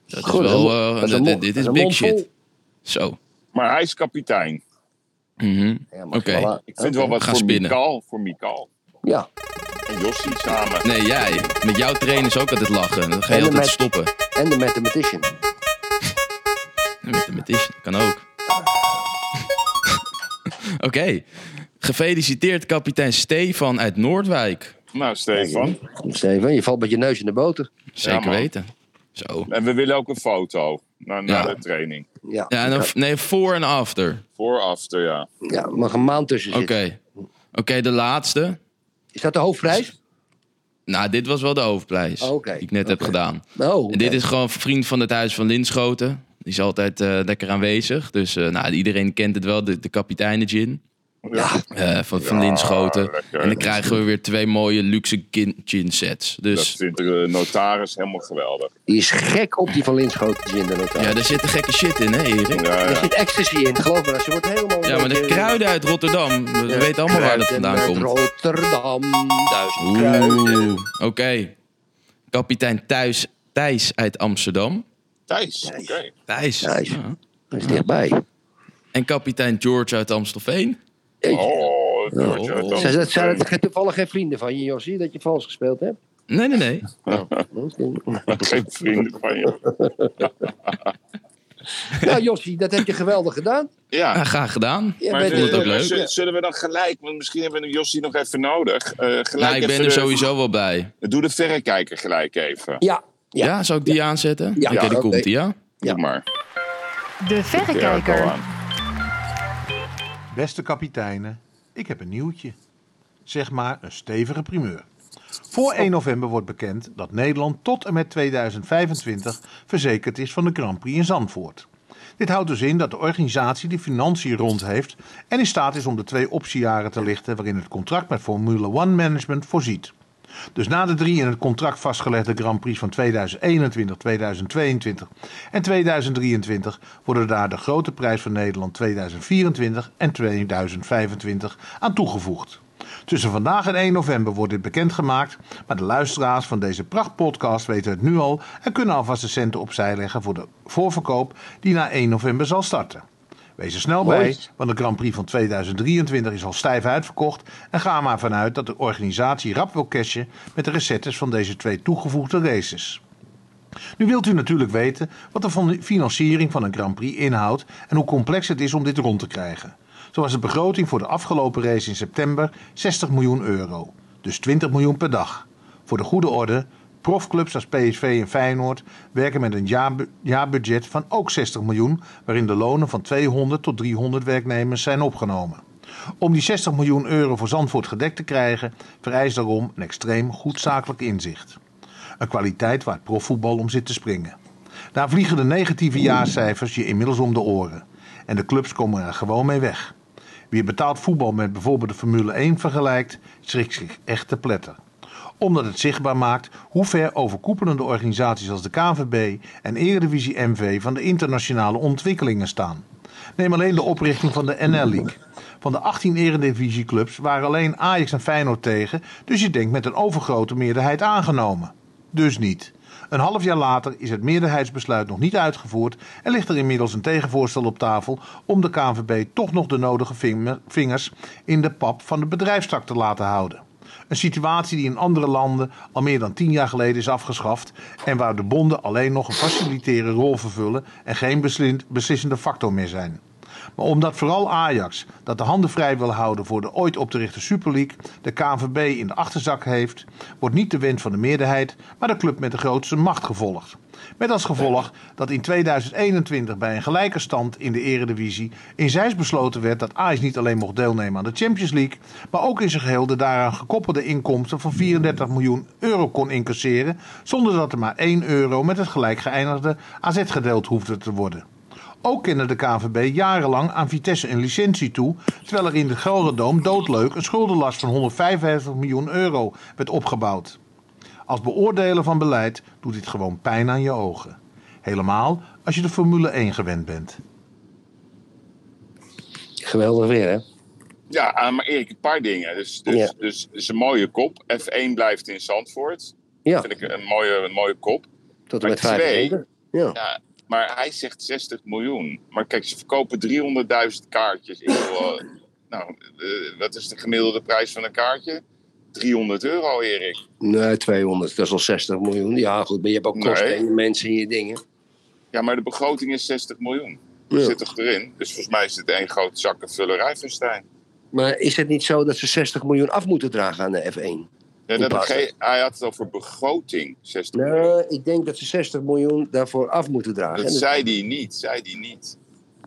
Dat is Goed, wel... dat eh, dat dit- is big shit. Zo. Maar hij is kapitein. Mhm. Ja, Oké. Ik vind wel wat Ga voor spinnen. Mikal. Voor Mikal. Ja, En Jossie samen. Nee, jij. Met jouw trainers ook altijd lachen. Dan ga je altijd stoppen. en de mathematician. Met de metis, kan ook. Oké. Gefeliciteerd kapitein Stefan uit Noordwijk. Nou, Stefan. Steven, je valt met je neus in de boter. Zeker weten. Zo. En we willen ook een foto. Na, na Ja. de training. Ja, Ja, en dan, nee, voor en after. Voor, after, ja. ja er mag een maand tussen Oké. zitten. Oké, de laatste. Is dat de hoofdprijs? Nou, dit was wel de hoofdprijs. Oké, Die ik net heb oké. gedaan. Oh, En dit is gewoon vriend van het huis van Linschoten. Die is altijd eh, lekker aanwezig. Dus eh, nou, iedereen kent het wel, de, de kapiteinen gin. Ja, eh, van, van Ja, Linschoten. lekker. En dan krijgen we weer twee mooie luxe gin, gin sets. Dat Dus vindt de notaris helemaal geweldig. die is gek op die van Linschoten in de notaris. ja, daar zit een gekke shit in, hè Erik? Ja, Er zit ecstasy in, geloof me. Ze wordt helemaal... Ja, maar de kruiden uit Rotterdam. We Ja, weten allemaal waar dat vandaan komt. Rotterdam, duizend kruiden. Oké. Kapitein Thuis, Thijs uit Amsterdam. Thijs, oké. Thijs. Thijs. Ja. Dat is dichtbij. En kapitein George uit Amstelveen. Oh, Oh. Zijn toevallig geen vrienden van je, Jossie, dat je vals gespeeld hebt? Nee, nee, nee. Geen vrienden van je. Nou, Jossie, dat heb je geweldig gedaan. Ja, Ja. graag gedaan. Je Maar vond het ook leuk. Zullen we dan gelijk, want misschien hebben we Jossie nog even nodig. eh, gelijk Nou, ik ben even er sowieso wel bij. Doe de verrekijker gelijk even. Ja, Ja, Ja. zou ik die aanzetten? Ja. Oké, Ja, die komt die, ja? Ja. Doe maar. De Ja, verrekijker. Beste kapiteinen, ik heb een nieuwtje. Zeg maar een stevige primeur. Voor 1 november wordt bekend dat Nederland tot en met 2025 verzekerd is van de Grand Prix in Zandvoort. Dit houdt dus in dat de organisatie de financiën rond heeft en in staat is om de twee optiejaren te lichten waarin het contract met Formule One Management voorziet. Dus na de drie in het contract vastgelegde Grand Prix van 2021, 2022 en 2023 worden daar de grote prijs van Nederland 2024 en 2025 aan toegevoegd. Tussen vandaag en 1 november wordt dit bekendgemaakt, maar de luisteraars van deze prachtpodcast weten het nu al en kunnen alvast de centen opzij leggen voor de voorverkoop die na 1 november zal starten. Wees er snel Mooi. bij, want de Grand Prix van 2023 is al stijf uitverkocht. En ga maar vanuit dat de organisatie rap wil cashen met de recettes van deze twee toegevoegde races. Nu wilt u natuurlijk weten wat de financiering van een Grand Prix inhoudt en hoe complex het is om dit rond te krijgen. Zo was de begroting voor de afgelopen race in september 60 miljoen euro, dus 20 miljoen per dag. Voor de goede orde, profclubs als PSV en Feyenoord werken met een jaarbu- jaarbudget van ook 60 miljoen, waarin de lonen van 200 tot 300 werknemers zijn opgenomen. Om die 60 miljoen euro voor Zandvoort gedekt te krijgen, vereist daarom een extreem goed zakelijk inzicht. Een kwaliteit waar het profvoetbal om zit te springen. Daar vliegen de negatieve jaarcijfers je inmiddels om de oren. En de clubs komen er gewoon mee weg. Wie betaald voetbal met bijvoorbeeld de Formule 1 vergelijkt, schrikt zich echt te pletter. Omdat het zichtbaar maakt hoe ver overkoepelende organisaties als de KNVB en Eredivisie MV van de internationale ontwikkelingen staan. Neem alleen de oprichting van de NL League. Van de 18 eredivisieclubs waren alleen Ajax en Feyenoord tegen, dus je denkt met een overgrote meerderheid aangenomen. Dus niet. Een half jaar later is het meerderheidsbesluit nog niet uitgevoerd en ligt er inmiddels een tegenvoorstel op tafel om de KNVB toch nog de nodige vinger- vingers in de pap van de bedrijfstak te laten houden. Een situatie die in andere landen al meer dan tien jaar geleden is afgeschaft en waar de bonden alleen nog een facilitaire rol vervullen en geen beslissende factor meer zijn. Maar omdat vooral Ajax, dat de handen vrij wil houden voor de ooit op te richten Super League, de KNVB in de achterzak heeft, wordt niet de wens van de meerderheid, maar de club met de grootste macht gevolgd. Met als gevolg dat in 2021 bij een gelijke stand in de eredivisie in Zeist besloten werd dat Ajax niet alleen mocht deelnemen aan de Champions League, maar ook in zijn geheel de daaraan gekoppelde inkomsten van 34 miljoen euro kon incasseren, zonder dat er maar 1 euro met het gelijk geëindigde AZ gedeeld hoefde te worden. Ook kende de KNVB jarenlang aan Vitesse een licentie toe, terwijl er in de Gelderdoom doodleuk een schuldenlast van 155 miljoen euro werd opgebouwd. Als beoordeler van beleid doet dit gewoon pijn aan je ogen. Helemaal als je de Formule 1 gewend bent. Geweldig weer, hè? Ja, ah, maar Erik, een paar dingen. Dus, dus, Ja. dus, is een mooie kop. F1 blijft in Zandvoort. Ja, vind ik een mooie, een mooie kop. tot en met twee. Ja. Ja, maar hij zegt 60 miljoen. Maar kijk, ze verkopen 300.000 kaartjes. Ik wil, eh, nou, eh, wat is de gemiddelde prijs van een kaartje? 300 euro, Erik. Nee, 200, dat is al 60 miljoen. Ja, goed, maar je hebt ook kosten Nee. en mensen en je dingen. Ja, maar de begroting is 60 miljoen. Ja. Zit toch erin? Dus volgens mij is het één grote zakkenvullerij van Stijn. Maar is het niet zo dat ze 60 miljoen af moeten dragen aan de F1? Ja, dat hij had het over begroting, 60 miljoen. Nee, ik denk dat ze 60 miljoen daarvoor af moeten dragen. Dat zei hij niet, zei hij niet.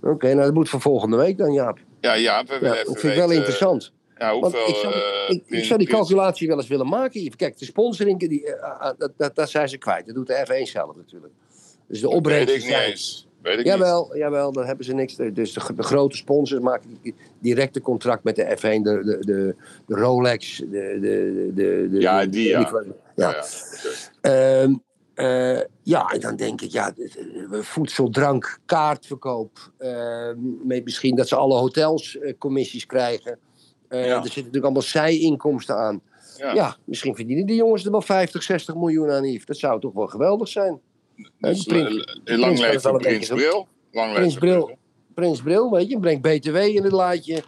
Oké, nou dat moet voor volgende week dan, Jaap. Ja, ja, we Ja, dat vind ik wel interessant. Ja, hoeveel... ik zou, eh, ik, zou die calculatie wel eens willen maken. Kijk, de sponsoring, die, eh, ah, dat, dat, dat zijn ze kwijt. Dat doet de F1 zelf natuurlijk. Dus de Weet opbrengst ik niet eens. Weet ik niet. Jawel, daar hebben ze niks. Dus de, de grote sponsors maken directe contract met de F1, de, de, de, de Rolex, de, de, de, de Ja, die, ja. ja. Ja. Ehm, eh, ja, en dan denk ik, ja, voedsel, drank, kaartverkoop. ehm, met misschien dat ze alle hotels commissies krijgen. Eh, Ja. Er zitten natuurlijk allemaal zijinkomsten aan. Ja. Ja. misschien verdienen die jongens er wel 50, 60 miljoen aan, Yves. Dat zou toch wel geweldig zijn. Dus, prins- eh, lang leven Prins Bril. Lang Prins Bril. Prins Bril, weet je, brengt BTW in het laadje.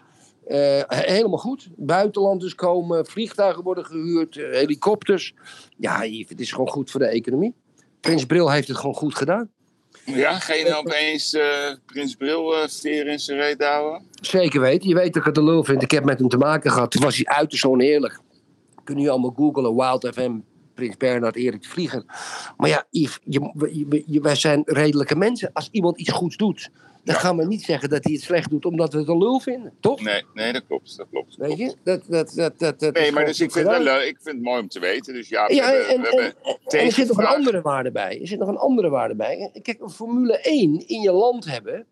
Eh, he- helemaal goed. Buitenlanders komen, vliegtuigen worden gehuurd, eh, helikopters. Ja, Yves, het is gewoon goed voor de economie. Prins Bril heeft het gewoon goed gedaan. Ja, ga je nou opeens eh, Prins Bril veer in zijn reet houden? Zeker weten. Je weet dat ik het een lul vind. Ik heb met hem te maken gehad. Toen was hij uiterst oneerlijk. Kunnen jullie allemaal googlen. Wild FM, Prins Bernhard, Erik Vlieger. Maar ja, Yves, je, je- je- wij zijn redelijke mensen. Als iemand iets goeds doet, dan Ja. gaan we niet zeggen dat hij het slecht doet omdat we het een lul vinden. Toch? Nee, nee, dat klopt. Dat klopt. dat Weet je? Dat, dat, dat, dat, dat Nee, maar dus ik vind, wel ik vind het mooi om te weten. Dus ja, we Ja, hebben, en, we en, hebben en er zit nog een andere waarde bij. Er zit nog een andere waarde bij. Kijk, een Formule 1 in je land hebben,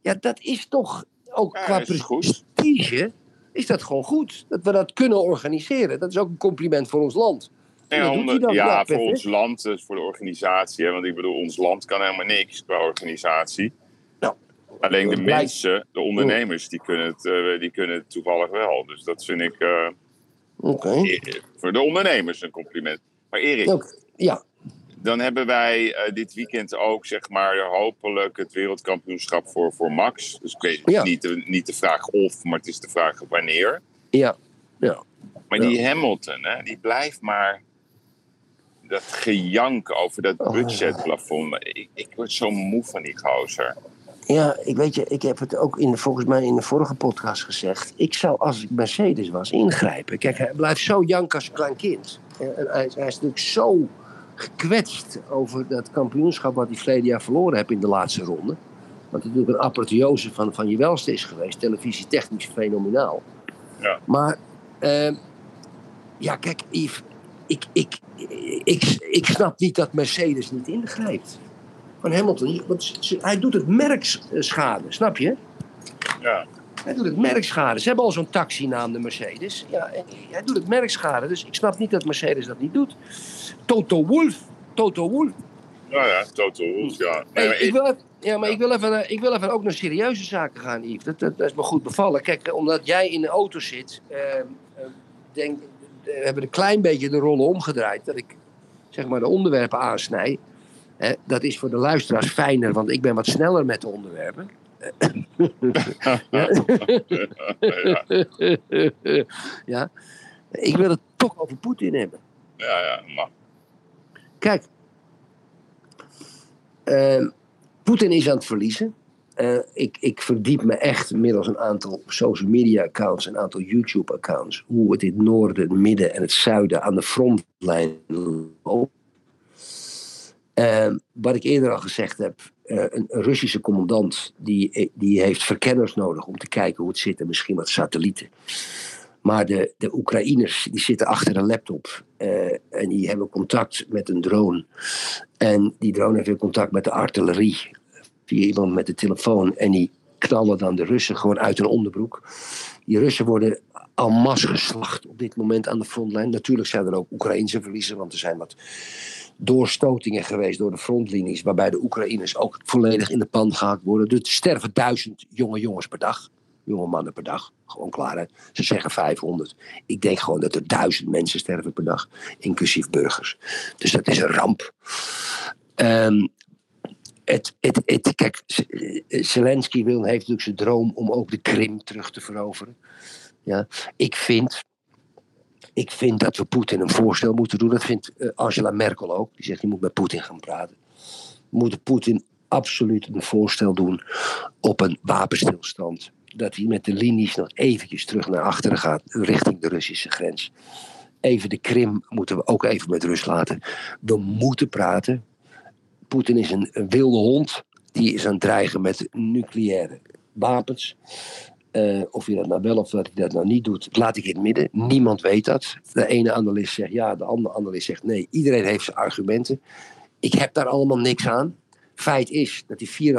ja, dat is toch ook Ja, qua is het goed. prestige, is dat gewoon goed. Dat we dat kunnen organiseren. Dat is ook een compliment voor ons land. Dan. ja, voor ons land, dus voor de organisatie. Hè, want ik bedoel, ons land kan helemaal niks qua organisatie. Alleen de mensen, de ondernemers, die kunnen, het, eh, die kunnen het toevallig wel. Dus dat vind ik eh, Oké. eh, voor de ondernemers een compliment. Maar Erik, Ja, dan hebben wij eh, dit weekend ook, zeg maar, hopelijk het wereldkampioenschap voor, voor Max. Dus ik weet Ja. niet, de, niet de vraag of, maar het is de vraag wanneer. ja, ja. Maar Ja. die Hamilton, hè, die blijft maar dat gejank over dat Oh, budgetplafond. Ik word zo moe van die gozer. Ja, ik weet je, ik heb het ook in, de- volgens mij in de vorige podcast gezegd. Ik zou als ik Mercedes was ingrijpen. Kijk, hij blijft zo jank als een klein kind. En en hij, is- hij is natuurlijk zo gekwetst over dat kampioenschap wat hij verleden jaar verloren heeft in de laatste ronde. Wat natuurlijk een apotheose van, van je welste is geweest. Televisie technisch fenomenaal. Ja. Maar, ehm, ja kijk Yves, ik, ik, ik, ik snap niet dat Mercedes niet ingrijpt van Hamilton. Want hij doet het merkschade, snap je? Ja. Hij doet het merkschade. Ze hebben al zo'n taxinaam, de Mercedes. Ja, hij doet het merkschade. Dus ik snap niet dat Mercedes dat niet doet. Toto Wolff. Toto Wolff. Nou ja, Total Wolff, ja. Nee, Hey, maar ik, wil even, ja, maar ik wil, even, ik wil even ook naar serieuze zaken gaan, Yves. Dat, dat, dat is me goed bevallen. Kijk, eh, omdat jij in de auto zit, eh, eh, denk, eh, we hebben een klein beetje de rollen omgedraaid. Dat ik zeg maar de onderwerpen aansnij. Dat is voor de luisteraars fijner, want ik ben wat sneller met de onderwerpen. ja, ja. Ik wil het toch over Poetin hebben. ja, ja, mag. Kijk, ehm, Poetin is aan het verliezen. Eh, ik, ik verdiep me echt middels een aantal social media accounts, een aantal YouTube accounts, hoe het in het noorden, het midden en het zuiden aan de frontlijn loopt. Ehm, wat ik eerder al gezegd heb, eh, een, Russische commandant die, die heeft verkenners nodig om te kijken hoe het zit en misschien wat satellieten. Maar de, de Oekraïners die zitten achter een laptop eh, en die hebben contact met een drone. En die drone heeft weer contact met de artillerie via iemand met de telefoon. En die knallen dan de Russen gewoon uit hun onderbroek. Die Russen worden en masse geslacht op dit moment aan de frontlijn. Natuurlijk zijn er ook Oekraïnse verliezen, want er zijn wat doorstotingen geweest door de frontlinies, waarbij de Oekraïners ook volledig in de pan gehakt worden. Dus er sterven duizend jonge jongens per dag. Jonge mannen per dag. Gewoon klaar. Ze zeggen 500. Ik denk gewoon dat er duizend mensen sterven per dag. Inclusief burgers. Dus dat is een ramp. Ehm, het, het, het, kijk, Zelensky wil, heeft natuurlijk zijn droom om ook de Krim terug te veroveren. Ja, ik vind, ik vind dat we Poetin een voorstel moeten doen. Dat vindt eh, Angela Merkel ook. Die zegt, je moet met Poetin gaan praten. We moeten Poetin absoluut een voorstel doen op een wapenstilstand. Dat hij met de linies nog eventjes terug naar achteren gaat, richting de Russische grens. Even de Krim moeten we ook even met rust laten. We moeten praten. Poetin is een wilde hond. Die is aan het dreigen met nucleaire wapens. Eh, of hij dat nou wel of dat hij dat nou niet doet, laat ik in het midden. Niemand weet dat. De ene analist zegt ja, de andere analist zegt nee. Iedereen heeft zijn argumenten. Ik heb daar allemaal niks aan. Feit is dat hij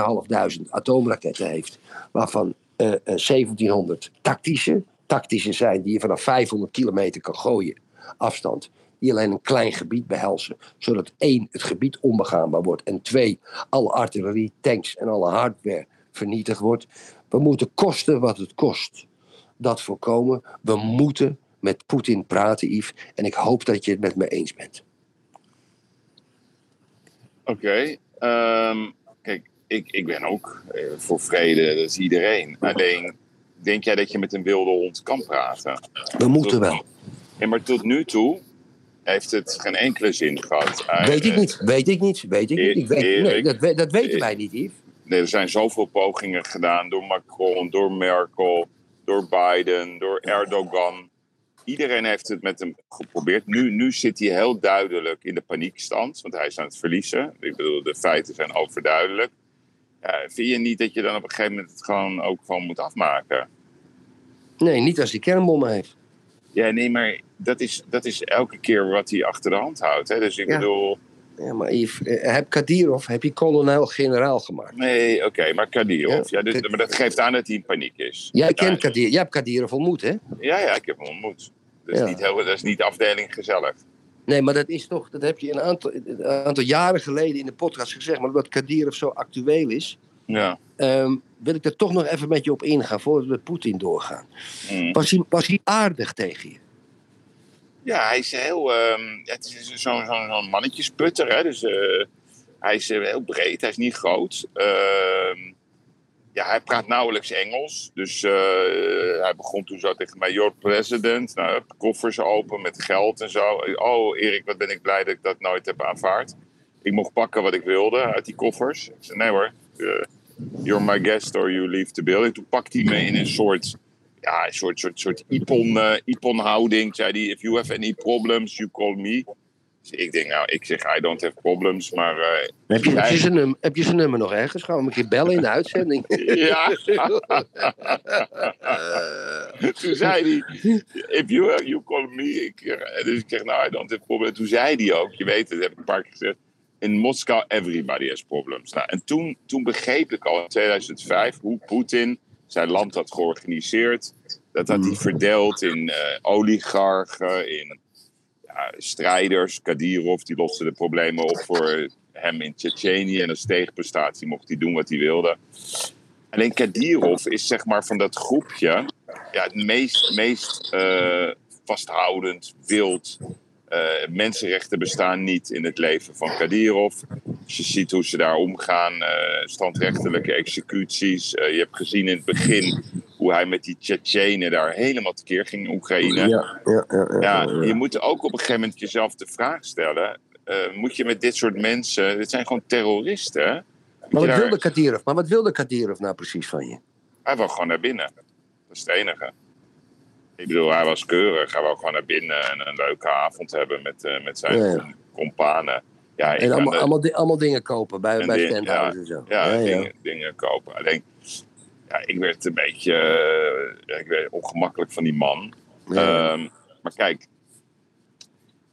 4.500 atoomraketten heeft, waarvan eh, eh, 1700 tactische, tactische zijn die je vanaf 500 kilometer kan gooien, afstand. Die alleen een klein gebied behelzen, zodat één, het gebied onbegaanbaar wordt en twee, alle artillerie, tanks en alle hardware vernietigd wordt. We moeten kosten wat het kost dat voorkomen. We moeten met Poetin praten, Yves. En ik hoop dat je het met me eens bent. Oké. ehm, kijk, ik, ik ben ook eh, voor vrede, dat is iedereen. Alleen, denk jij dat je met een wilde hond kan praten? We moeten wel. Ja, maar tot nu toe heeft het geen enkele zin gehad. Weet ik niet, weet ik niet, weet ik niet. Ik weet, nee, Erik, dat, dat weten Erik. wij niet, Yves. Nee, er zijn zoveel pogingen gedaan door Macron, door Merkel, door Biden, door Erdogan. Iedereen heeft het met hem geprobeerd. Nu, nu zit hij heel duidelijk in de paniekstand, want hij is aan het verliezen. Ik bedoel, de feiten zijn overduidelijk. Ja, vind je niet dat je dan op een gegeven moment het gewoon ook gewoon moet afmaken? Nee, niet als hij kernbommen heeft. Ja, nee, maar dat is, dat is elke keer wat hij achter de hand houdt. Hè? Dus ik Ja. bedoel, Ja, maar eh, heb Kadirov, heb je kolonel-generaal gemaakt. nee, oké, maar Kadirov. Ja, Ja, dus, maar dat geeft aan dat hij in paniek is. Jij kent Kadirov, jij hebt Kadirov ontmoet, hè? Ja, ja, ik heb hem ontmoet. Dat is, Ja. niet, heel, dat is niet afdeling gezellig. Nee, maar dat is toch, dat heb je een aantal, een aantal jaren geleden in de podcast gezegd. Maar omdat Kadirov zo actueel is, Ja. ehm, wil ik er toch nog even met je op ingaan voordat we met Poetin doorgaan. Mm. Was hij, was hij aardig tegen je? Ja, hij is heel. ehm, het is zo'n zo'n mannetjesputter. Hè? Dus, eh, hij is eh, heel breed, hij is niet groot. Ehm, ja, hij praat nauwelijks Engels. Dus eh, hij begon toen zo tegen mij: Your president. Nou, koffers open met geld en zo. Oh, Erik, wat ben ik blij dat ik dat nooit heb aanvaard. Ik mocht pakken wat ik wilde uit die koffers. Ik zei: Nee hoor, you're my guest or you leave the building. Toen pakte hij me in een soort ja, een soort, soort, soort Ipon, eh, Ipon-houding. Zei hij, if you have any problems, you call me. Dus ik denk, nou, ik zeg, I don't have problems, maar... eh, Heb je, heb, je zijn nummer, heb je zijn nummer nog ergens? Gaan we een keer bellen in de uitzending? ja. Toen zei hij, if you, have, you call me. Ik, eh, dus ik zeg, nou, I don't have problems. Toen zei hij ook, je weet het, dat heb ik een paar keer gezegd. In Moskou, everybody has problems. Nou, en toen, toen begreep ik al in 2005 hoe Poetin zijn land had georganiseerd. Dat had hij verdeeld in eh, oligarchen, in ja, strijders. Kadirov, die loste de problemen op voor hem in Tsjetsjenië. En als tegenprestatie mocht hij doen wat hij wilde. Alleen Kadirov is zeg maar van dat groepje ja, het meest, meest eh, vasthoudend, wild. Eh, mensenrechten bestaan niet in het leven van Kadirov. Als je ziet hoe ze daar omgaan, eh, standrechtelijke executies. Eh, je hebt gezien in het begin hoe hij met die Tsjetsjenen daar helemaal tekeer ging in Oekraïne. ja, ja, ja, Ja, je moet ook op een gegeven moment jezelf de vraag stellen: eh, moet je met dit soort mensen, dit zijn gewoon terroristen. Maar wat daar- wilde Kadirov? Maar wat wilde Kadirov nou precies van je? Hij wil gewoon naar binnen. Dat is het enige. Ik bedoel, hij was keurig. Hij wou gewoon naar binnen en een leuke avond hebben met, eh, met zijn Ja, ja. companen. Ja, En allemaal, de- allemaal, di- allemaal dingen kopen bij, bij ding- en zo. ja, Dingen, dingen kopen. Alleen, ja, ik werd een beetje eh, ik werd ongemakkelijk van die man. Ehm, maar kijk,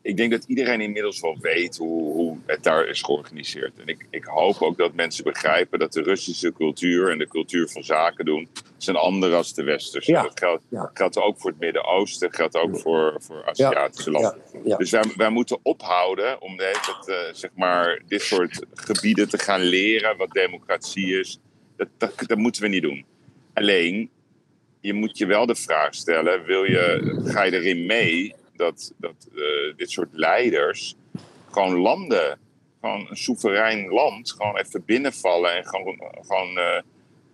ik denk dat iedereen inmiddels wel weet hoe, hoe het daar is georganiseerd. En ik, ik hoop ook dat mensen begrijpen dat de Russische cultuur en de cultuur van zaken doen zijn andere als de westerse. Ja, Dat geldt, ja. geldt ook voor het Midden-Oosten, geldt ook voor, voor Aziatische landen. ja. Dus wij, wij moeten ophouden om de, eh, zeg maar, dit soort gebieden te gaan leren wat democratie is. Dat, dat, dat moeten we niet doen. Alleen, je moet je wel de vraag stellen: wil je, ga je erin mee dat, dat eh, dit soort leiders gewoon landen gewoon een soeverein land gewoon even binnenvallen en gewoon, gewoon eh,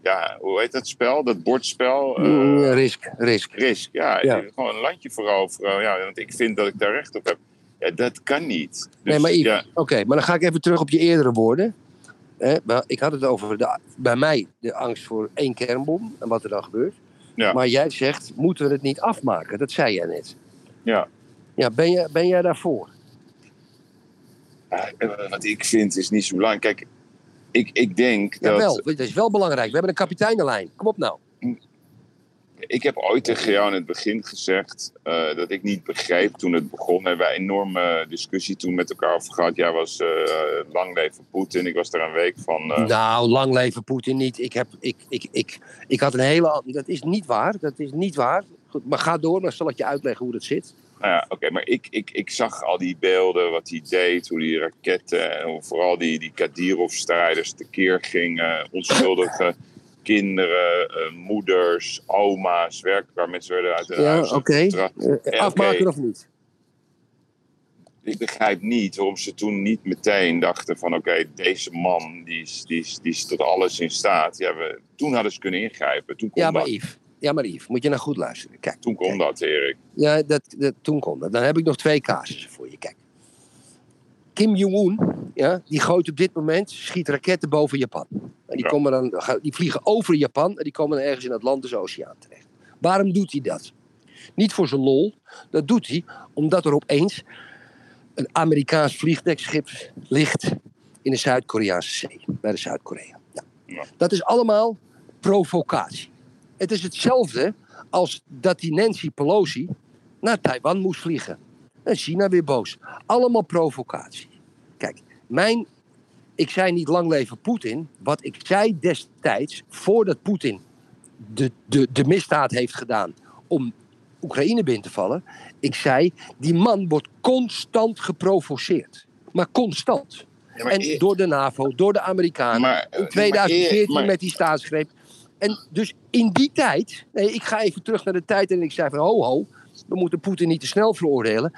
ja, hoe heet dat spel? Dat bordspel? eh, Mm, risk, risk. risk, ja, Ja. Gewoon een landje veroveren. Ja, want ik vind dat ik daar recht op heb. Ja, dat kan niet. Dus, nee, maar ja, oké, maar dan ga ik even terug op je eerdere woorden. Hè, maar ik had het over de, bij mij de angst voor één kernbom en wat er dan gebeurt. Ja. Maar jij zegt, moeten we het niet afmaken? Dat zei jij net. Ja. Ja, ben, je, ben jij daarvoor? Ja, eh, wat ik vind is niet zo belangrijk. Kijk, ik, ik denk dat... Jawel, dat is wel belangrijk. We hebben een kapiteinenlijn. Kom op nou. Ik heb ooit tegen jou in het begin gezegd eh, dat ik niet begreep toen het begon. Hebben wij een enorme discussie toen met elkaar over gehad. Jij was eh, lang leven Poetin. Ik was er een week van. eh, Nou, lang leven Poetin niet. Ik, heb, ik, ik, ik, ik had een hele... Dat is niet waar. Dat is niet waar. Goed, maar ga door, dan zal ik je uitleggen hoe dat zit. Nou ja, oké, maar ik, ik, ik zag al die beelden, wat hij deed, hoe die raketten en hoe vooral die, die Kadyrov-strijders tekeer gingen. Onschuldige kinderen, eh, moeders, oma's, werkelijk waar mensen werden uit hun Ja, huis oké. Eh, oké. afmaken of niet? Ik begrijp niet waarom ze toen niet meteen dachten van oké, deze man die is, die, is, die is tot alles in staat. Ja, we, toen hadden ze kunnen ingrijpen. Toen kon Ja, maar dat. Yves. Ja, maar Yves, moet je nou goed luisteren. Kijk, Toen kon dat, Erik. Ja, dat, dat, toen kon dat. Dan heb ik nog twee casussen voor je. Kijk. Kim Jong-un, ja, die gooit op dit moment, schiet raketten boven Japan. En die, Ja. komen dan, die vliegen over Japan en die komen dan ergens in de Atlantische Oceaan terecht. Waarom doet hij dat? Niet voor zijn lol. Dat doet hij omdat er opeens een Amerikaans vliegdekschip ligt in de Zuid-Koreaanse zee. Bij de Zuid-Korea. Ja. Ja. Dat is allemaal provocatie. Het is hetzelfde als dat die Nancy Pelosi naar Taiwan moest vliegen. En China weer boos. Allemaal provocatie. Kijk, mijn. Ik zei niet lang leven Poetin. Wat ik zei destijds, voordat Poetin de, de, de misdaad heeft gedaan om Oekraïne binnen te vallen. Ik zei, die man wordt constant geprovoceerd. Maar constant. Ja, maar En Erik- door de NAVO, door de Amerikanen. Maar, in maar 2014 Erik, maar- met die staatsgreep. En dus in die tijd, nee, ik ga even terug naar de tijd en ik zei van ho ho, we moeten Poetin niet te snel veroordelen.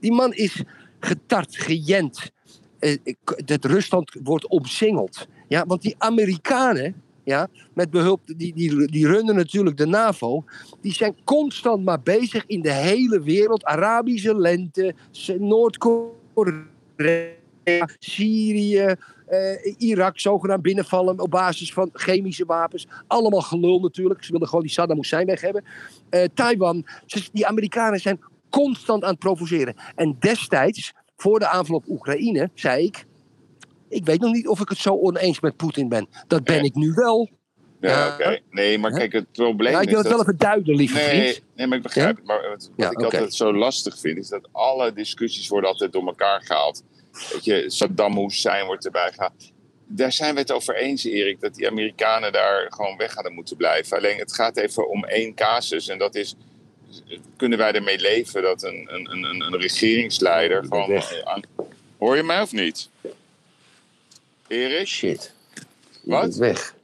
Die man is getart, gejend. Eh, dat Rusland wordt omsingeld. Ja, want die Amerikanen, ja, met behulp, die, die, die runnen natuurlijk de NAVO. Die zijn constant maar bezig in de hele wereld. Arabische lente, Noord-Korea, Syrië, eh, Irak zogenaamd binnenvallen op basis van chemische wapens. Allemaal gelul natuurlijk. Ze wilden gewoon die Saddam Hussein weg hebben. Eh, Taiwan. Die Amerikanen zijn constant aan het provoceren. En destijds, voor de aanval op Oekraïne, zei ik... Ik weet nog niet of ik het zo oneens met Poetin ben. Dat ben ik nu wel. Ja, oké. Nee, maar kijk, het probleem Ja, ik wil het dat... wel even duiden, lieve Nee, vriend. nee, maar ik begrijp het. Maar wat, wat Ja, ik altijd zo lastig vind, is dat alle discussies worden altijd door elkaar gehaald. Weet je, Saddam Hussein wordt erbij gehaald. Daar zijn we het over eens, Erik, dat die Amerikanen daar gewoon weg hadden moeten blijven. Alleen het gaat even om één casus. En dat is, kunnen wij ermee leven dat een, een, een, een- regeringsleider gewoon... aan- Hoor je mij of niet? Erik? Shit. Je Wat? bent weg.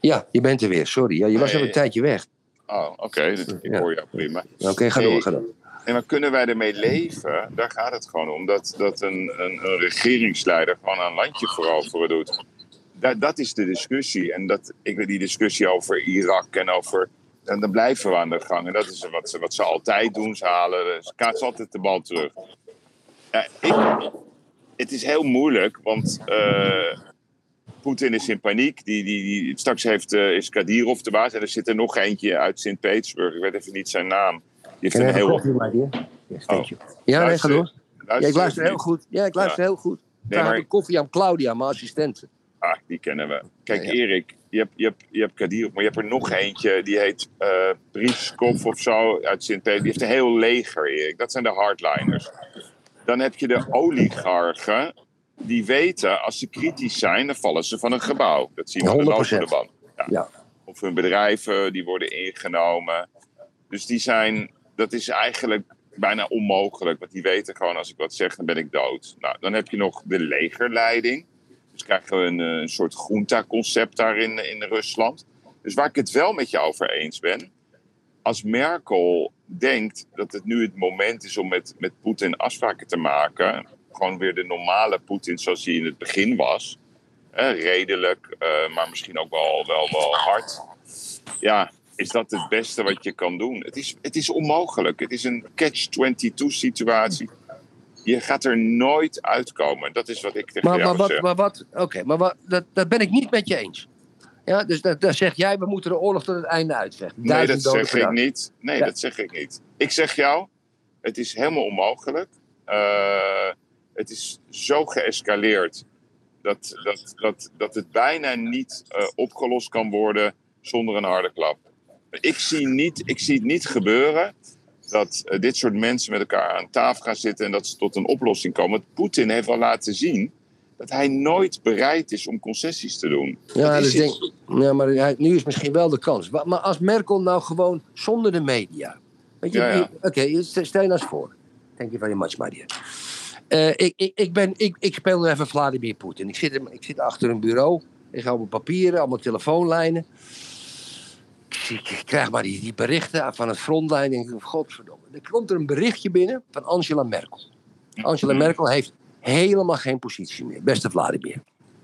Ja, je bent er weer. Sorry. Ja, je was al een tijdje weg. Oh, oké. Ik Ja. hoor jou prima. Oké, ga door, ga door. Nee, maar kunnen wij ermee leven? Daar gaat het gewoon om. Dat, dat een, een, een regeringsleider gewoon een landje veroveren doet. Dat, dat is de discussie. En dat, ik weet die discussie over Irak en over. En dan blijven we aan de gang. En dat is wat ze, wat ze altijd doen. Ze halen. Ze kaatsen altijd de bal terug. Ik, het is heel moeilijk, want. eh, Poetin is in paniek. Die, die, die, straks heeft, eh, is Kadyrov de baas. En er zit er nog eentje uit Sint-Petersburg. Ik weet even niet zijn naam. Een je even heel. Yes, thank Oh. you. Ja, nee, ga Luister- door. Ja, ik luister heel goed. Ja, ik luister heel goed. Nee, maar- een koffie aan Claudia, mijn assistente. Ah, die kennen we. Kijk, Ja. Erik, je hebt, je, hebt, je hebt Kadyrov, maar je hebt er nog eentje. Die heet Briefskov of zo uit Sint-Peter. Die heeft een heel leger, Erik. Dat zijn de hardliners. Dan heb je de oligarchen. Die weten, als ze kritisch zijn, dan vallen ze van een gebouw. Dat zien we aan de loop van de 100%. band. Ja. Ja. Of hun bedrijven, die worden ingenomen. Dus die zijn, dat is eigenlijk bijna onmogelijk. Want die weten gewoon, als ik wat zeg, dan ben ik dood. Nou, dan heb je nog de legerleiding. Dus krijgen we een, eh, een soort junta-concept daar in, Rusland. Dus waar ik het wel met je over eens ben. Als Merkel denkt dat het nu het moment is om met, met Poetin afspraken te maken. gewoon weer de normale Poetin zoals hij in het begin was. Redelijk, eh, maar misschien ook wel, wel, wel hard. Ja, is dat het beste wat je kan doen? Het is, het is onmogelijk. Het is een catch-22 situatie. Je gaat er nooit uitkomen. Dat is wat ik tegen Maar, jou maar zeg. wat, maar wat oké, maar wat, dat, dat ben ik niet met je eens. Ja, dus dat, dat zeg jij, we moeten de oorlog tot het einde uitvechten. Nee, dat zeg ik niet. Nee, Ja. dat zeg ik niet. Ik zeg jou, het is helemaal onmogelijk. Eh, het is zo geëscaleerd dat, dat, dat, dat het bijna niet eh, opgelost kan worden zonder een harde klap. Ik zie, niet, ik zie het niet gebeuren dat eh, dit soort mensen met elkaar aan tafel gaan zitten en dat ze tot een oplossing komen. Want Poetin heeft al laten zien dat hij nooit bereid is om concessies te doen. Ja, dus denk, ja, maar hij- nu is misschien wel de kans. Maar als Merkel nou gewoon zonder de media. Weet je, Ja, ja. Oké, st- stel je nou eens voor. Thank you very much, my dear. Eh, ik, ik, ik, ben, ik, ik speel even Vladimir Poetin. Ik zit, ik zit achter een bureau. Ik op mijn papieren, allemaal telefoonlijnen. Ik, krijg maar die, die berichten van het frontlijn. En ik denk, godverdomme. Er komt er een berichtje binnen van Angela Merkel. Angela Merkel heeft helemaal geen positie meer. Beste Vladimir.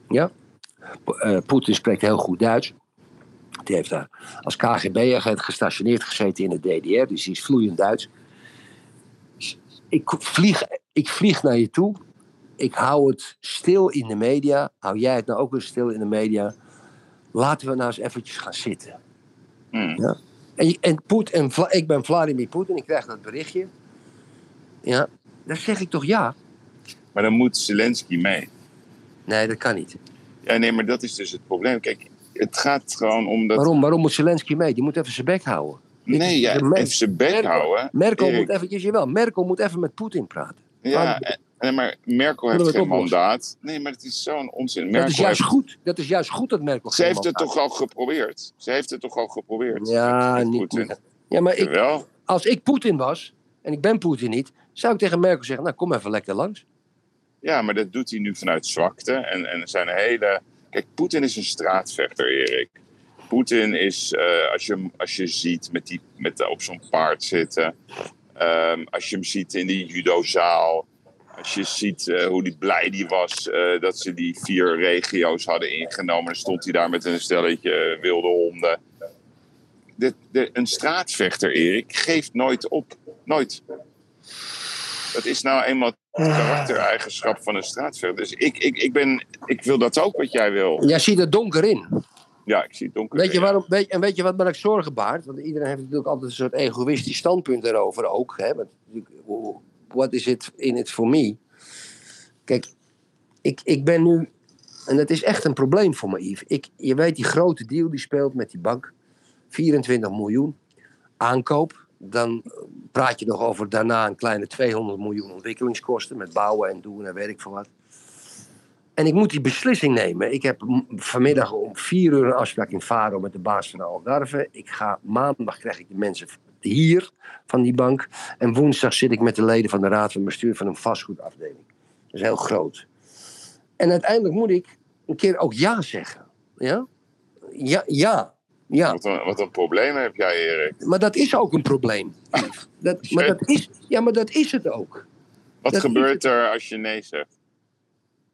Ja? Eh, Poetin spreekt heel goed Duits. Die heeft daar als KGB'er gestationeerd gezeten in de DDR. Dus die is vloeiend Duits. Ik vlieg, ik vlieg naar je toe. Ik hou het stil in de media. Hou jij het nou ook weer stil in de media? Laten we nou eens eventjes gaan zitten. Hmm. Ja? En, ik ben Vladimir Poetin. Ik krijg dat berichtje. Ja, dan zeg ik toch ja? Maar dan moet Zelensky mee. Nee, dat kan niet. Ja, nee, maar dat is dus het probleem. Kijk, het gaat gewoon om dat... Waarom, waarom moet Zelensky mee? Die moet even zijn bek houden. Nee, ja, even zijn bek Merkel- houden. Merkel Erik. moet eventjes, jawel, Merkel moet even met Poetin praten. Ja, en- en maar Merkel heeft geen oplossen? mandaat. Nee, maar het is zo'n onzin. Dat is juist heeft- goed. Dat is juist goed dat Merkel Ze heeft het toch al geprobeerd? Ze heeft het toch al geprobeerd? Ja, niet, Poetin? Ja, maar ik, als ik Poetin was, en ik ben Poetin niet, zou ik tegen Merkel zeggen, nou kom even lekker langs. Ja, maar dat doet hij nu vanuit zwakte. En, en zijn hele... Kijk, Poetin is een straatvechter, Erik. Poetin is, eh, als, je, hem- als je ziet met die, met, op zo'n paard zitten... ehm, als je hem ziet in die judozaal... Als je ziet eh, hoe die blij die was eh, dat ze die vier regio's hadden ingenomen... dan stond hij daar met een stelletje wilde honden. De, de, een straatvechter, Erik, geeft nooit op. Nooit. Dat is nou eenmaal het karaktereigenschap van een straatvechter. Dus ik, ik, ik, ben, ik wil dat ook wat jij wil. Jij ziet er donker in. Ja, ik zie het donker. Weet je waarom, weet, en weet je wat me ook zorgen baart? Want iedereen heeft natuurlijk altijd een soort egoïstisch standpunt daarover ook. Hè? Want, what is it in it for me? Kijk, ik, ik ben nu... En dat is echt een probleem voor me, Yves. Ik, je weet die grote deal die speelt met die bank. 24 miljoen aankoop. Dan praat je nog over daarna een kleine 200 miljoen ontwikkelingskosten. Met bouwen en doen en ik veel wat. En ik moet die beslissing nemen. Ik heb vanmiddag om vier uur een afspraak in Faro met de baas van de Algarve. Ik ga maandag krijg ik de mensen hier van die bank. En woensdag zit ik met de leden van de raad van bestuur van een vastgoedafdeling. Dat is heel groot. En uiteindelijk moet ik een keer ook ja zeggen. Ja? Ja, ja. Ja, Wat een, wat een probleem heb jij, Erik. maar dat is ook een probleem. Dat, maar dat is, ja, maar dat is het ook. Wat Dat gebeurt er als je nee zegt?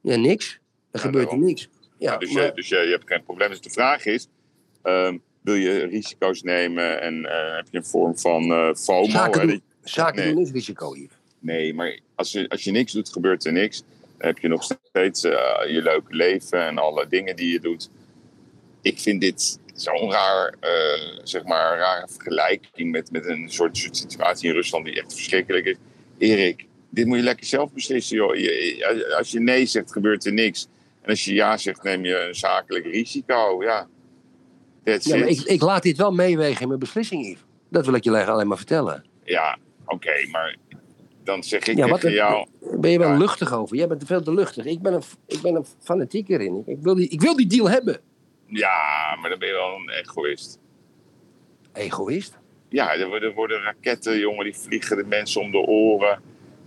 Ja, niks. Er Ja, gebeurt er niks. Ja, dus maar- je, dus je, je hebt geen probleem. Dus de vraag is, ehm, wil je risico's nemen en eh, heb je een vorm van eh FOMO? Zaken hè, doen, dat- zaken nee. doen is risico, Yves. Nee, maar als je, als je niks doet, gebeurt er niks. Dan heb je nog steeds eh, je leuke leven en alle dingen die je doet. Ik vind dit zo'n raar, zeg maar, rare vergelijking met, met een soort, situatie in Rusland die echt verschrikkelijk is. Erik, dit moet je lekker zelf beslissen, joh. Je- je- als je nee zegt, gebeurt er niks. En als je ja zegt, neem je een zakelijk risico. Ja, that's Ja, maar ik, ik laat dit wel meewegen in mijn beslissing, Yves. Dat wil ik je alleen maar vertellen. Ja, oké, maar dan zeg ik Ja, wat tegen een- jou... Ben je wel Ja. luchtig over? Jij bent veel te luchtig. Ik ben een, ik ben een fanatieker in. Ik wil, die, ik wil die deal hebben. Ja, maar dan ben je wel een egoïst. Egoïst. Ja, er worden, er worden raketten, jongen, die vliegen de mensen om de oren.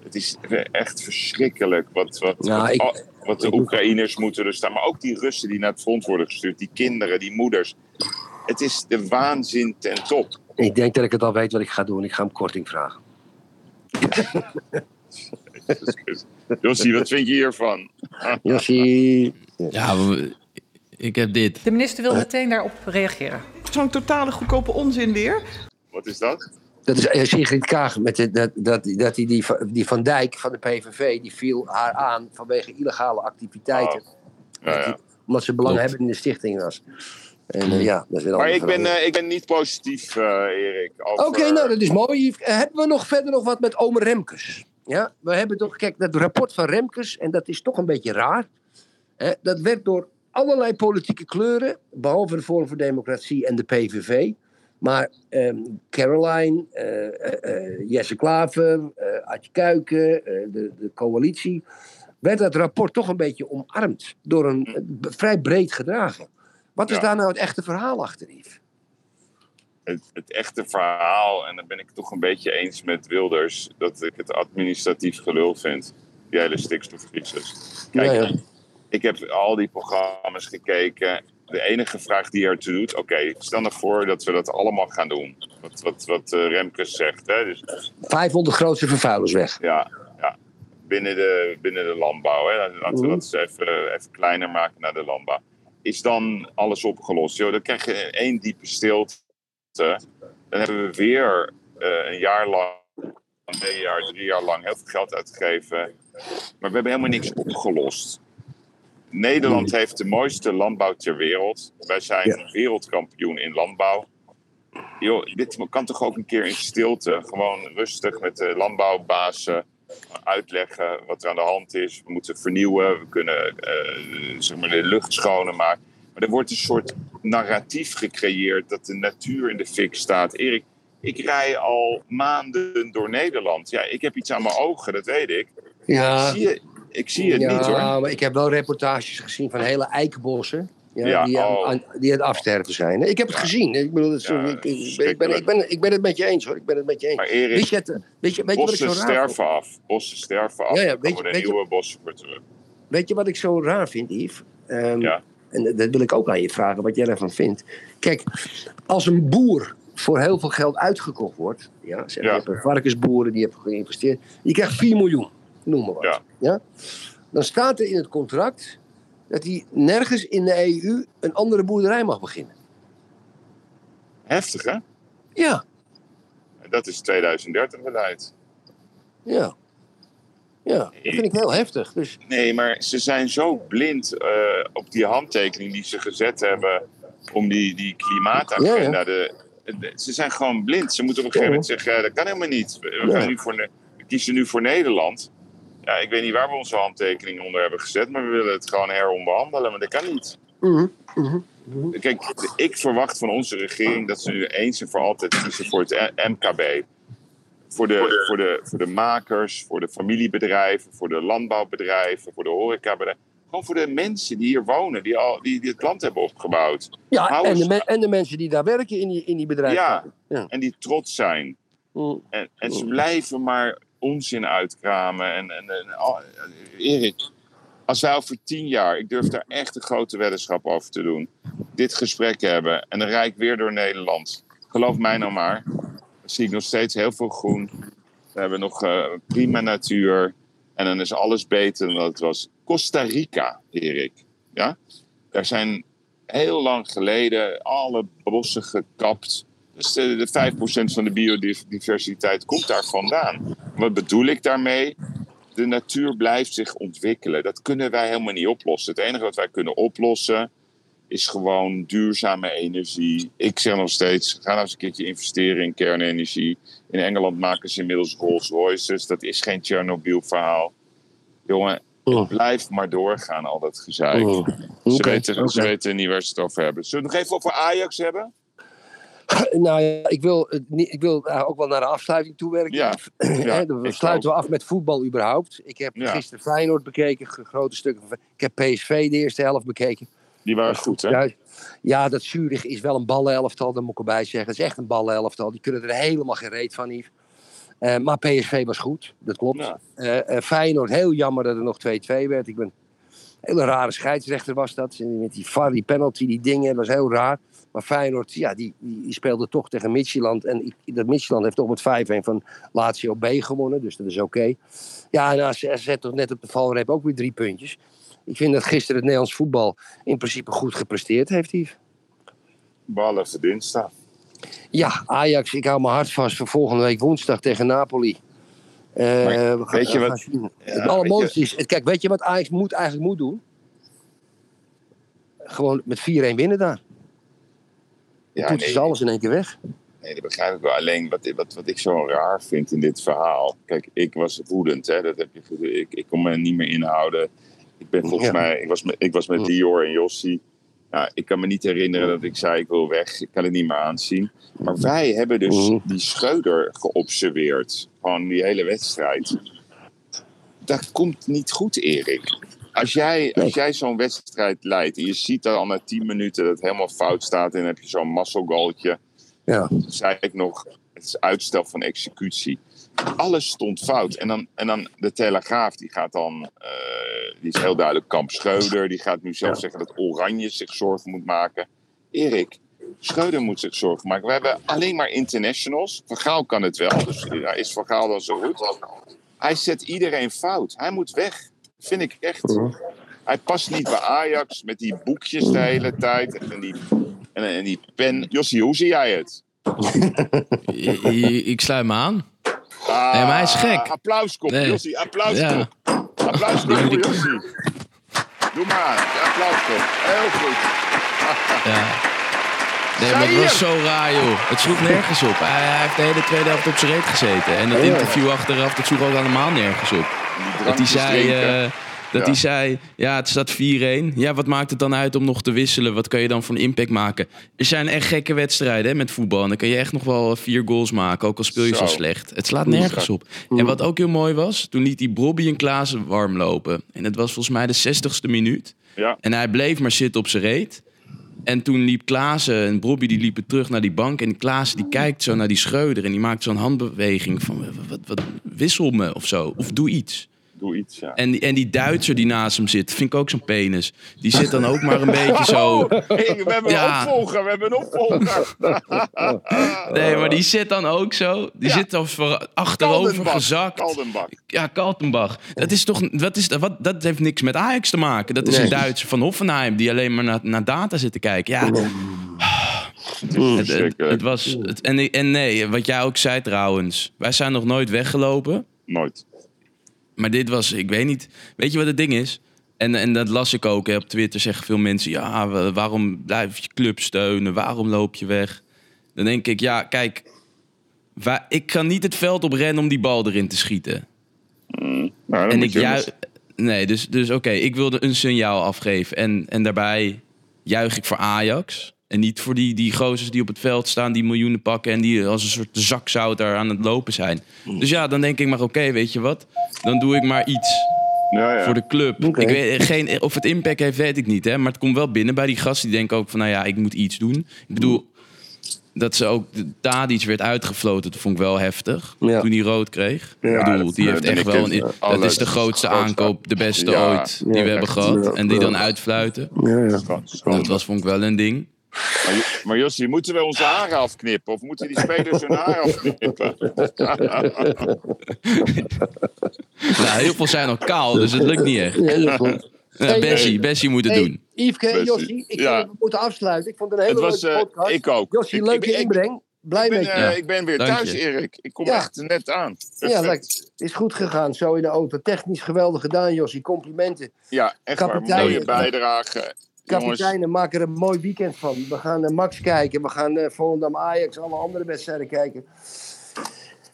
Het is echt verschrikkelijk wat, wat, wat, ik- wat de Oekraïners moeten er staan. Maar ook die Russen die naar het front worden gestuurd, die kinderen, die moeders. Het is de waanzin ten top. Ik denk dat ik het al weet wat ik ga doen. Ik ga hem korting vragen. Jossie, wat vind je hiervan? Jossie. Ja, ik heb dit. De minister wil meteen daarop reageren. Zo'n totale goedkope onzin weer. Wat is dat? Dat is eh, Sigrid Kaag. Met de, dat, dat, dat die, die, die Van Dijk van de PVV, die viel haar aan vanwege illegale activiteiten. Ja, ja. Omdat ze belang hebben in de stichting was. En eh, ja, dat is Maar ik ben, eh, ik ben niet positief, eh, Erik. over- Oké, nou dat is mooi. Hebben we nog verder nog wat met Ome Remkes? Ja, we hebben toch, kijk, dat rapport van Remkes, en dat is toch een beetje raar. Hè, dat werd door allerlei politieke kleuren, behalve de Forum voor Democratie en de PVV. Maar ehm, Caroline, Jesse Klaver, eh Adje Kuiken, eh, de, de coalitie, werd dat rapport toch een beetje omarmd. Door een b- vrij breed gedragen. Wat is Ja. daar nou het echte verhaal achter, Yves? het, het echte verhaal, en dan ben ik toch een beetje eens met Wilders, dat ik het administratief gelul vind, die hele stikstofcrisis. Kijk, Ja, ja. ik heb al die programma's gekeken. De enige vraag die er toe doet, oké, stel nou voor dat we dat allemaal gaan doen. Wat, wat, wat eh, Remkes zegt, hè? Dus 500 grootste vervuilers weg. ja, ja binnen, de, binnen de landbouw. Hè? Laten we Mhm. dat eens even, even kleiner maken naar de landbouw. Is dan alles opgelost? Joh, dan krijg je één diepe stilte. Dan hebben we weer eh, een jaar lang, twee jaar, drie jaar lang heel veel geld uitgegeven. Maar we hebben helemaal niks opgelost. Nederland heeft de mooiste landbouw ter wereld. Wij zijn Ja. wereldkampioen in landbouw. Joh, dit kan toch ook een keer in stilte. Gewoon rustig met de landbouwbazen uitleggen wat er aan de hand is. We moeten vernieuwen, we kunnen eh, zeg maar de lucht schoner maken. Maar er wordt een soort narratief gecreëerd dat de natuur in de fik staat. Erik, ik rij al maanden door Nederland. Ja, ik heb iets aan mijn ogen, dat weet ik. Ja, Ik zie het, ik zie het ja, niet hoor. maar ik heb wel reportages gezien van hele eikenbossen. Ja, Ja, die, aan, oh. aan- die aan het afsterven zijn. Ik heb het Ja. gezien. Ik, bedoel, Ja, ik, ik, ben, ik, ben, ik, ben, ik ben het met je eens hoor. Ik ben het met je eens. Maar Erik, Weet je, het, weet je, weet je wat ik zo raar sterven af. Bossen sterven af. Ja, ja, weet je- je- nieuwe bossen voor terug. Weet je wat ik zo raar vind, Yves? Ehm, Ja. En dat- wil ik ook aan je vragen, wat jij ervan vindt. Kijk, als een boer voor heel veel geld uitgekocht wordt. Ja, zeg, Ja. Je hebt een varkensboeren die hebben geïnvesteerd. Die krijgt 4 miljoen, noem maar wat. Ja. Ja? Dan staat er in het contract dat hij nergens in de EU een andere boerderij mag beginnen. Heftig hè? Ja, Dat is 2030 beleid. ja. Ja, dat vind ik heel heftig. Dus Nee, maar ze zijn zo blind eh, op die handtekening die ze gezet hebben om die, die klimaatagenda. Ja, De, de- ze zijn gewoon blind. Ze moeten op een gegeven moment zeggen, dat kan helemaal niet. We, gaan nu voor, we kiezen nu voor Nederland. Ja, ik weet niet waar we onze handtekening onder hebben gezet, maar we willen het gewoon herombehandelen. Maar dat kan niet. mhm, mhm, mhm. Kijk, ik verwacht van onze regering dat ze nu eens en voor altijd kiezen voor het MKB. Voor de, voor, de, voor de makers, voor de familiebedrijven, voor de landbouwbedrijven, voor de horecabedrijven. Gewoon voor de mensen die hier wonen, die, al, die, die het land hebben opgebouwd. ja Hou en, de me- en de mensen die daar werken in die, in die bedrijven. Ja. ja. En die trots zijn. Mhm. En, en ze blijven maar onzin uitkramen. En, en, en oh, Erik, als wij over tien jaar, ik durf daar echt een grote weddenschap over te doen, dit gesprek hebben en dan rijd ik weer door Nederland. Geloof mij nou maar, dan zie ik nog steeds heel veel groen. We hebben nog eh, prima natuur. En dan is alles beter dan het was. Costa Rica, Erik. Ja? Daar zijn heel lang geleden alle bossen gekapt. Dus de, de 5% van de biodiversiteit komt daar vandaan. Wat bedoel ik daarmee? De natuur blijft zich ontwikkelen. Dat kunnen wij helemaal niet oplossen. Het enige wat wij kunnen oplossen is gewoon duurzame energie. Ik zeg nog steeds, ga nou eens een keertje investeren in kernenergie. In Engeland maken ze inmiddels Rolls Royces. Dat is geen Chernobyl-verhaal. Jongen, Oh. blijf maar doorgaan, al dat gezeik. Oh. Ze, weten, ze weten niet waar ze het over hebben. Zullen we het nog even over Ajax hebben? Nou ja, ik wil, niet- ik wil eh, ook wel naar de afsluiting toe werken. Ja, dan sluiten we af met voetbal überhaupt. Ik heb Ja. gisteren Feyenoord bekeken, grote stukken. Ik heb PSV de eerste helft bekeken. Die waren goed, hè? Ja, dat Zurich is wel een ballenelftal, dat moet ik erbij zeggen. Het is echt een ballenelftal. Die kunnen er helemaal geen reet van, Yves. Eh, maar PSV was goed, dat klopt. Ja. Eh, eh, Feyenoord, heel jammer dat er nog 2-2 werd. Ik ben een hele rare scheidsrechter was dat. Met die VAR, die penalty, die dingen, dat was heel raar. Maar Feyenoord, ja, die, die, speelde toch tegen Midtjylland. En dat Midtjylland heeft toch met 5-1 van Lazio B gewonnen. Dus dat is oké. Ja, en AZ zet toch net op de valreep ook weer drie puntjes. Ik vind dat gisteren het Nederlands voetbal in principe goed gepresteerd heeft, Yves. Behalve dinsdag. Ja, Ajax, ik hou mijn hart vast voor volgende week woensdag tegen Napoli. Eh, Maar we gaan, weet je wat-. Ja, het allermooiste is, kijk, weet je wat Ajax moet, eigenlijk moet doen? Gewoon met 4-1 winnen daar. Ja, poetsen nee, ze alles in één keer weg. nee, dat begrijp ik wel. Alleen wat, wat, wat ik zo raar vind in dit verhaal. Kijk, ik was woedend, hè. Dat heb je, ik, ik kon me niet meer inhouden. Ik ben volgens Ja. mij, ik was met, ik was met. Dior en Jossi. Nou, ik kan me niet herinneren dat ik zei ik wil weg. Ik kan het niet meer aanzien. Maar wij hebben dus Mhm. die Schreuder geobserveerd. Gewoon die hele wedstrijd. Dat komt niet goed, Erik. Als jij, als jij zo'n wedstrijd leidt en je ziet dan al na 10 minuten dat het helemaal fout staat en dan heb je zo'n mazzelgoaltje. Ja. Dan zei ik nog, het is uitstel van executie. Alles stond fout. En dan, en dan de Telegraaf, die gaat dan, eh, die is heel duidelijk Kamp Schreuder. Die gaat nu zelf zeggen dat Oranje zich zorgen moet maken. Erik, Schreuder moet zich zorgen maken. We hebben alleen maar internationals. Van Gaal kan het wel, dus ja, is Van Gaal dan zo goed. Hij zet iedereen fout. Hij moet weg. Vind ik echt. Hij past niet bij Ajax met die boekjes de hele tijd. En die, en, en die pen. Jossie, hoe zie jij het? Ik sluit me aan. Ah, Nee, maar hij is gek. Applauskop, Nee. Jossie. Applauskop. Ja. Applauskop voor Jossie. Doe maar. Applauskop. Heel goed. Ja. Nee, maar het was zo raar, joh. Het sloeg nergens op. Hij, hij heeft de hele tweede helft op zijn reet gezeten. En dat interview achteraf, dat sloeg ook helemaal nergens op. Dat hij zei, eh, dat Ja. hij zei, ja, het staat 4-1. Ja, wat maakt het dan uit om nog te wisselen? Wat kan je dan van impact maken? Er zijn echt gekke wedstrijden hè, met voetbal. En dan kan je echt nog wel vier goals maken, ook al speel je zo, Zo. slecht. Het slaat nergens op. En wat ook heel mooi was, toen liet hij Bobby en Klaassen warm lopen. En het was volgens mij de 60ste minuut. Ja. En hij bleef maar zitten op zijn reet. En toen liep Klaassen en Bobby die liepen terug naar die bank. En Klaassen die kijkt zo naar die Schreuder. En die maakt zo'n handbeweging van... Wat, wat, wissel me of zo. Of doe iets. Doe iets, ja. En die, en die Duitser die naast hem zit, vind ik ook zo'n penis. Die zit dan ook maar een beetje zo. Hey, we hebben Ja. een opvolger, we hebben een opvolger. Nee, maar die zit dan ook zo. Die Ja. zit dan voor, achterover Kaldenbach. gezakt. Kaldenbach. Ja, Kaltenbach. Dat is toch. Wat is, dat- wat, dat heeft niks met Ajax te maken. Dat is Nee. een Duitser van Hoffenheim die alleen maar naar, naar data zit te kijken. Ja, Het is het, het, verschrikkelijk. het was. Het, en, en nee, wat jij ook zei trouwens. Wij zijn nog nooit weggelopen. Nooit. Maar dit was, ik weet niet. Weet je wat het ding is? En, en dat las ik ook hè, op Twitter. Zeggen veel mensen: ja, wa- waarom blijf je club steunen? Waarom loop je weg? Dan denk ik: ja, kijk. wa- ik ga niet het veld op rennen om die bal erin te schieten. Nou, dan En ik juich. Nee, dus, dus oké, ik wilde een signaal afgeven. En, en daarbij juich ik voor Ajax. En niet voor die, die gozers die op het veld staan, die miljoenen pakken en die als een soort zakzout daar aan het lopen zijn. Dus ja, dan denk ik maar, oké, weet je wat? Dan doe ik maar iets Ja, ja. voor de club. Ik weet, geen, of het impact heeft, weet ik niet. Hè? Maar het komt wel binnen bij die gasten die denken ook van, nou ja, ik moet iets doen. Ik bedoel, dat ze ook, de Tadic werd uitgefloten, dat vond ik wel heftig. Ja. Toen hij rood kreeg. Ja, ik bedoel, dat- die heeft echt wel het, een, dat is de grootste aankoop, de beste Ja, ooit die ja, we hebben gehad. En die dan uitfluiten. Dat was vond ik wel een ding. Maar, maar Jossie, moeten we onze haren afknippen? Of moeten die spelers hun haar afknippen? Nou, heel veel zijn nog kaal, dus het lukt niet echt. Ja. Ja, Hey, Bessie, moet het Hey, doen. Yveske, Bessie. Jossie, ik Ja. we moeten afsluiten. Ik vond het een hele Het was, leuke eh, podcast. ik ook. Jossie, Ik- leuke ik- ik- inbreng. Blij Ik ben, met je. eh, Ja. ik ben weer Dank thuis, je. Erik. Ik kom Ja. echt net aan. Ja, lekker. Is goed gegaan, zo in de auto. Technisch geweldig gedaan, Jossie. Complimenten. Ja, echt waar. Mooie bijdrage. Kapiteinen, maak er een mooi weekend van. We gaan naar Max kijken. We gaan Volendam Ajax, alle andere wedstrijden kijken.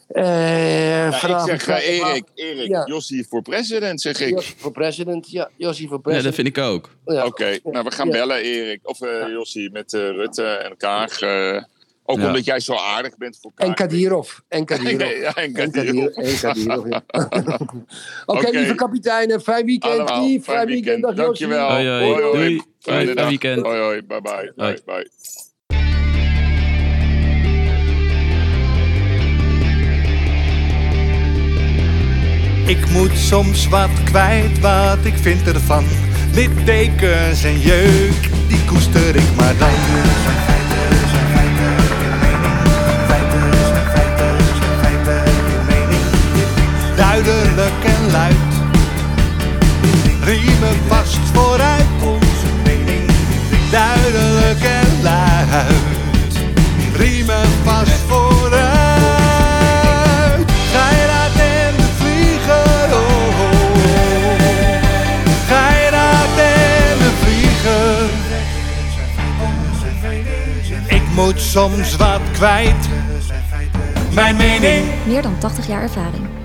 Eh ja, ik zeg eh, Erik, Erik, Ja. Jossie voor president, zeg ik. Jossie voor president. Ja, Jossie voor Ja, president. dat vind ik ook. Ja. Oké, nou we gaan Ja. bellen, Erik. Of eh, Jossie, met eh, Rutte en Kaag. eh, ook Ja. omdat jij zo aardig bent voor Kaag. En Kadirov. En Kadirov. ja, en Kadirov. En Kadirov, ja. Oké, lieve kapiteinen. Fijn weekend. Allemaal, Yves, fijn fijn weekend. Dag Jossie. Dankjewel. Hoi, hoi. Doei. Fijne dag. weekend. Hoi, hoi. Bye, bye. Bye, bye. Ik moet soms wat kwijt, wat ik vind ervan. Littekens en jeuk, die koester ik maar dan. Duidelijk en luid, riemen vast vooruit duidelijk en luid. Riemen vast vooruit. Geiraat en de vlieger, oh, oh, oh. Geiraat en de vlieger. Ik moet soms wat kwijt. Mijn mening Meer dan 80 jaar ervaring.